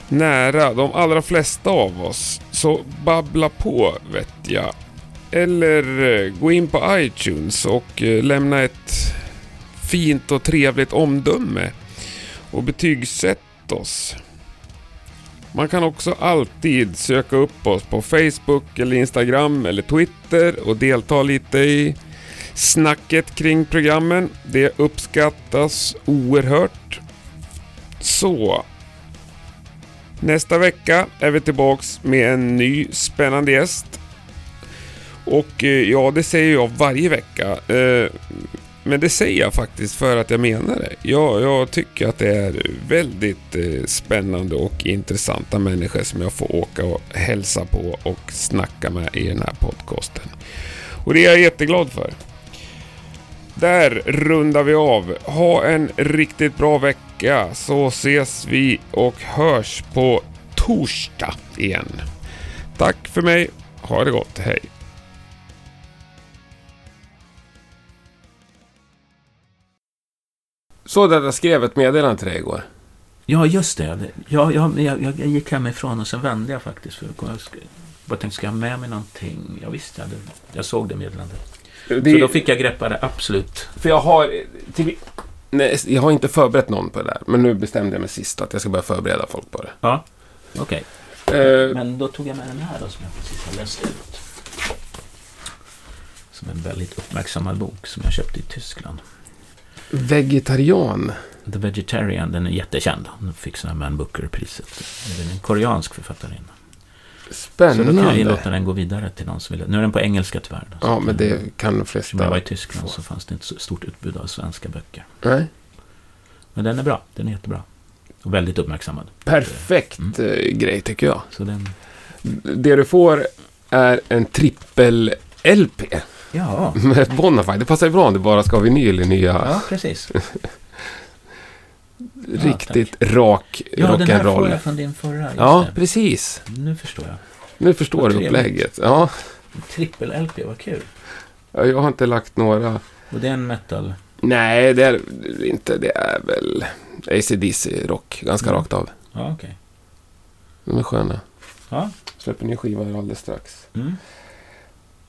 nära de allra flesta av oss. Så babbla på vet jag. Eller eh, gå in på iTunes och eh, lämna ett fint och trevligt omdöme och betygsätt oss. Man kan också alltid söka upp oss på Facebook eller Instagram eller Twitter och delta lite i snacket kring programmen. Det uppskattas oerhört. Så. Nästa vecka är vi tillbaks med en ny spännande gäst. Och eh, ja, det säger jag varje vecka. Eh, men det säger jag faktiskt för att jag menar det. Jag, jag tycker att det är väldigt eh, spännande och intressanta människor som jag får åka och hälsa på och snacka med i den här podcasten. Och det är jag jätteglad för. Där rundar vi av. Ha en riktigt bra vecka så ses vi och hörs på torsdag igen. Tack för mig. Ha det gott. Hej. Så att jag skrev ett meddelande till dig igår. Ja, just det. Ja, ja, men jag, jag, jag gick hemifrån och sen vände jag faktiskt. För jag bara tänkte, ska jag ha med mig någonting? Jag visste, jag, jag såg det meddelandet. Det, Så då fick jag greppa det absolut. För jag har... Till, nej, jag har inte förberett någon på det där. Men nu bestämde jag mig sist att jag ska börja förbereda folk på det. Ja, okej. Eh, Men då tog jag med den här då, som jag precis har läst ut. Som en väldigt uppmärksammad bok som jag köpte i Tyskland. vegetarian. The Vegetarian, den är jättekänd. Den fick sådana här Man Booker-priset. Den är en koreansk författarinna. Så då kan jag Spännande. låta den gå vidare till någon som vill. Nu är den på engelska tyvärr. Då, Ja, men det kan de Eftersom jag var i flesta. Tyskland så fanns det inte så stort utbud av svenska böcker. Nej. Men den är bra. Den är jättebra. Och väldigt uppmärksammad. Perfekt Mm. eh, grej tycker jag. Så den... Det du får är en trippel-LP Ja, <laughs> med Bonafide. Det passar ju bra om du bara ska ha vinyl i nya. ja precis. <laughs> riktigt rak Ja, den här får rock'n'roll. jag från din förra. Ja, det. precis. Nu förstår jag. Nu förstår du upplägget. Ja, Trippel-LP, vad kul. Ja, jag har inte lagt några. Och det är en metal. Nej, det är inte. Det är väl AC/DC-rock. Ganska Mm. rakt av. Ja, okej. De är sköna. Ja. Släpper ny skiva alldeles strax. Mm.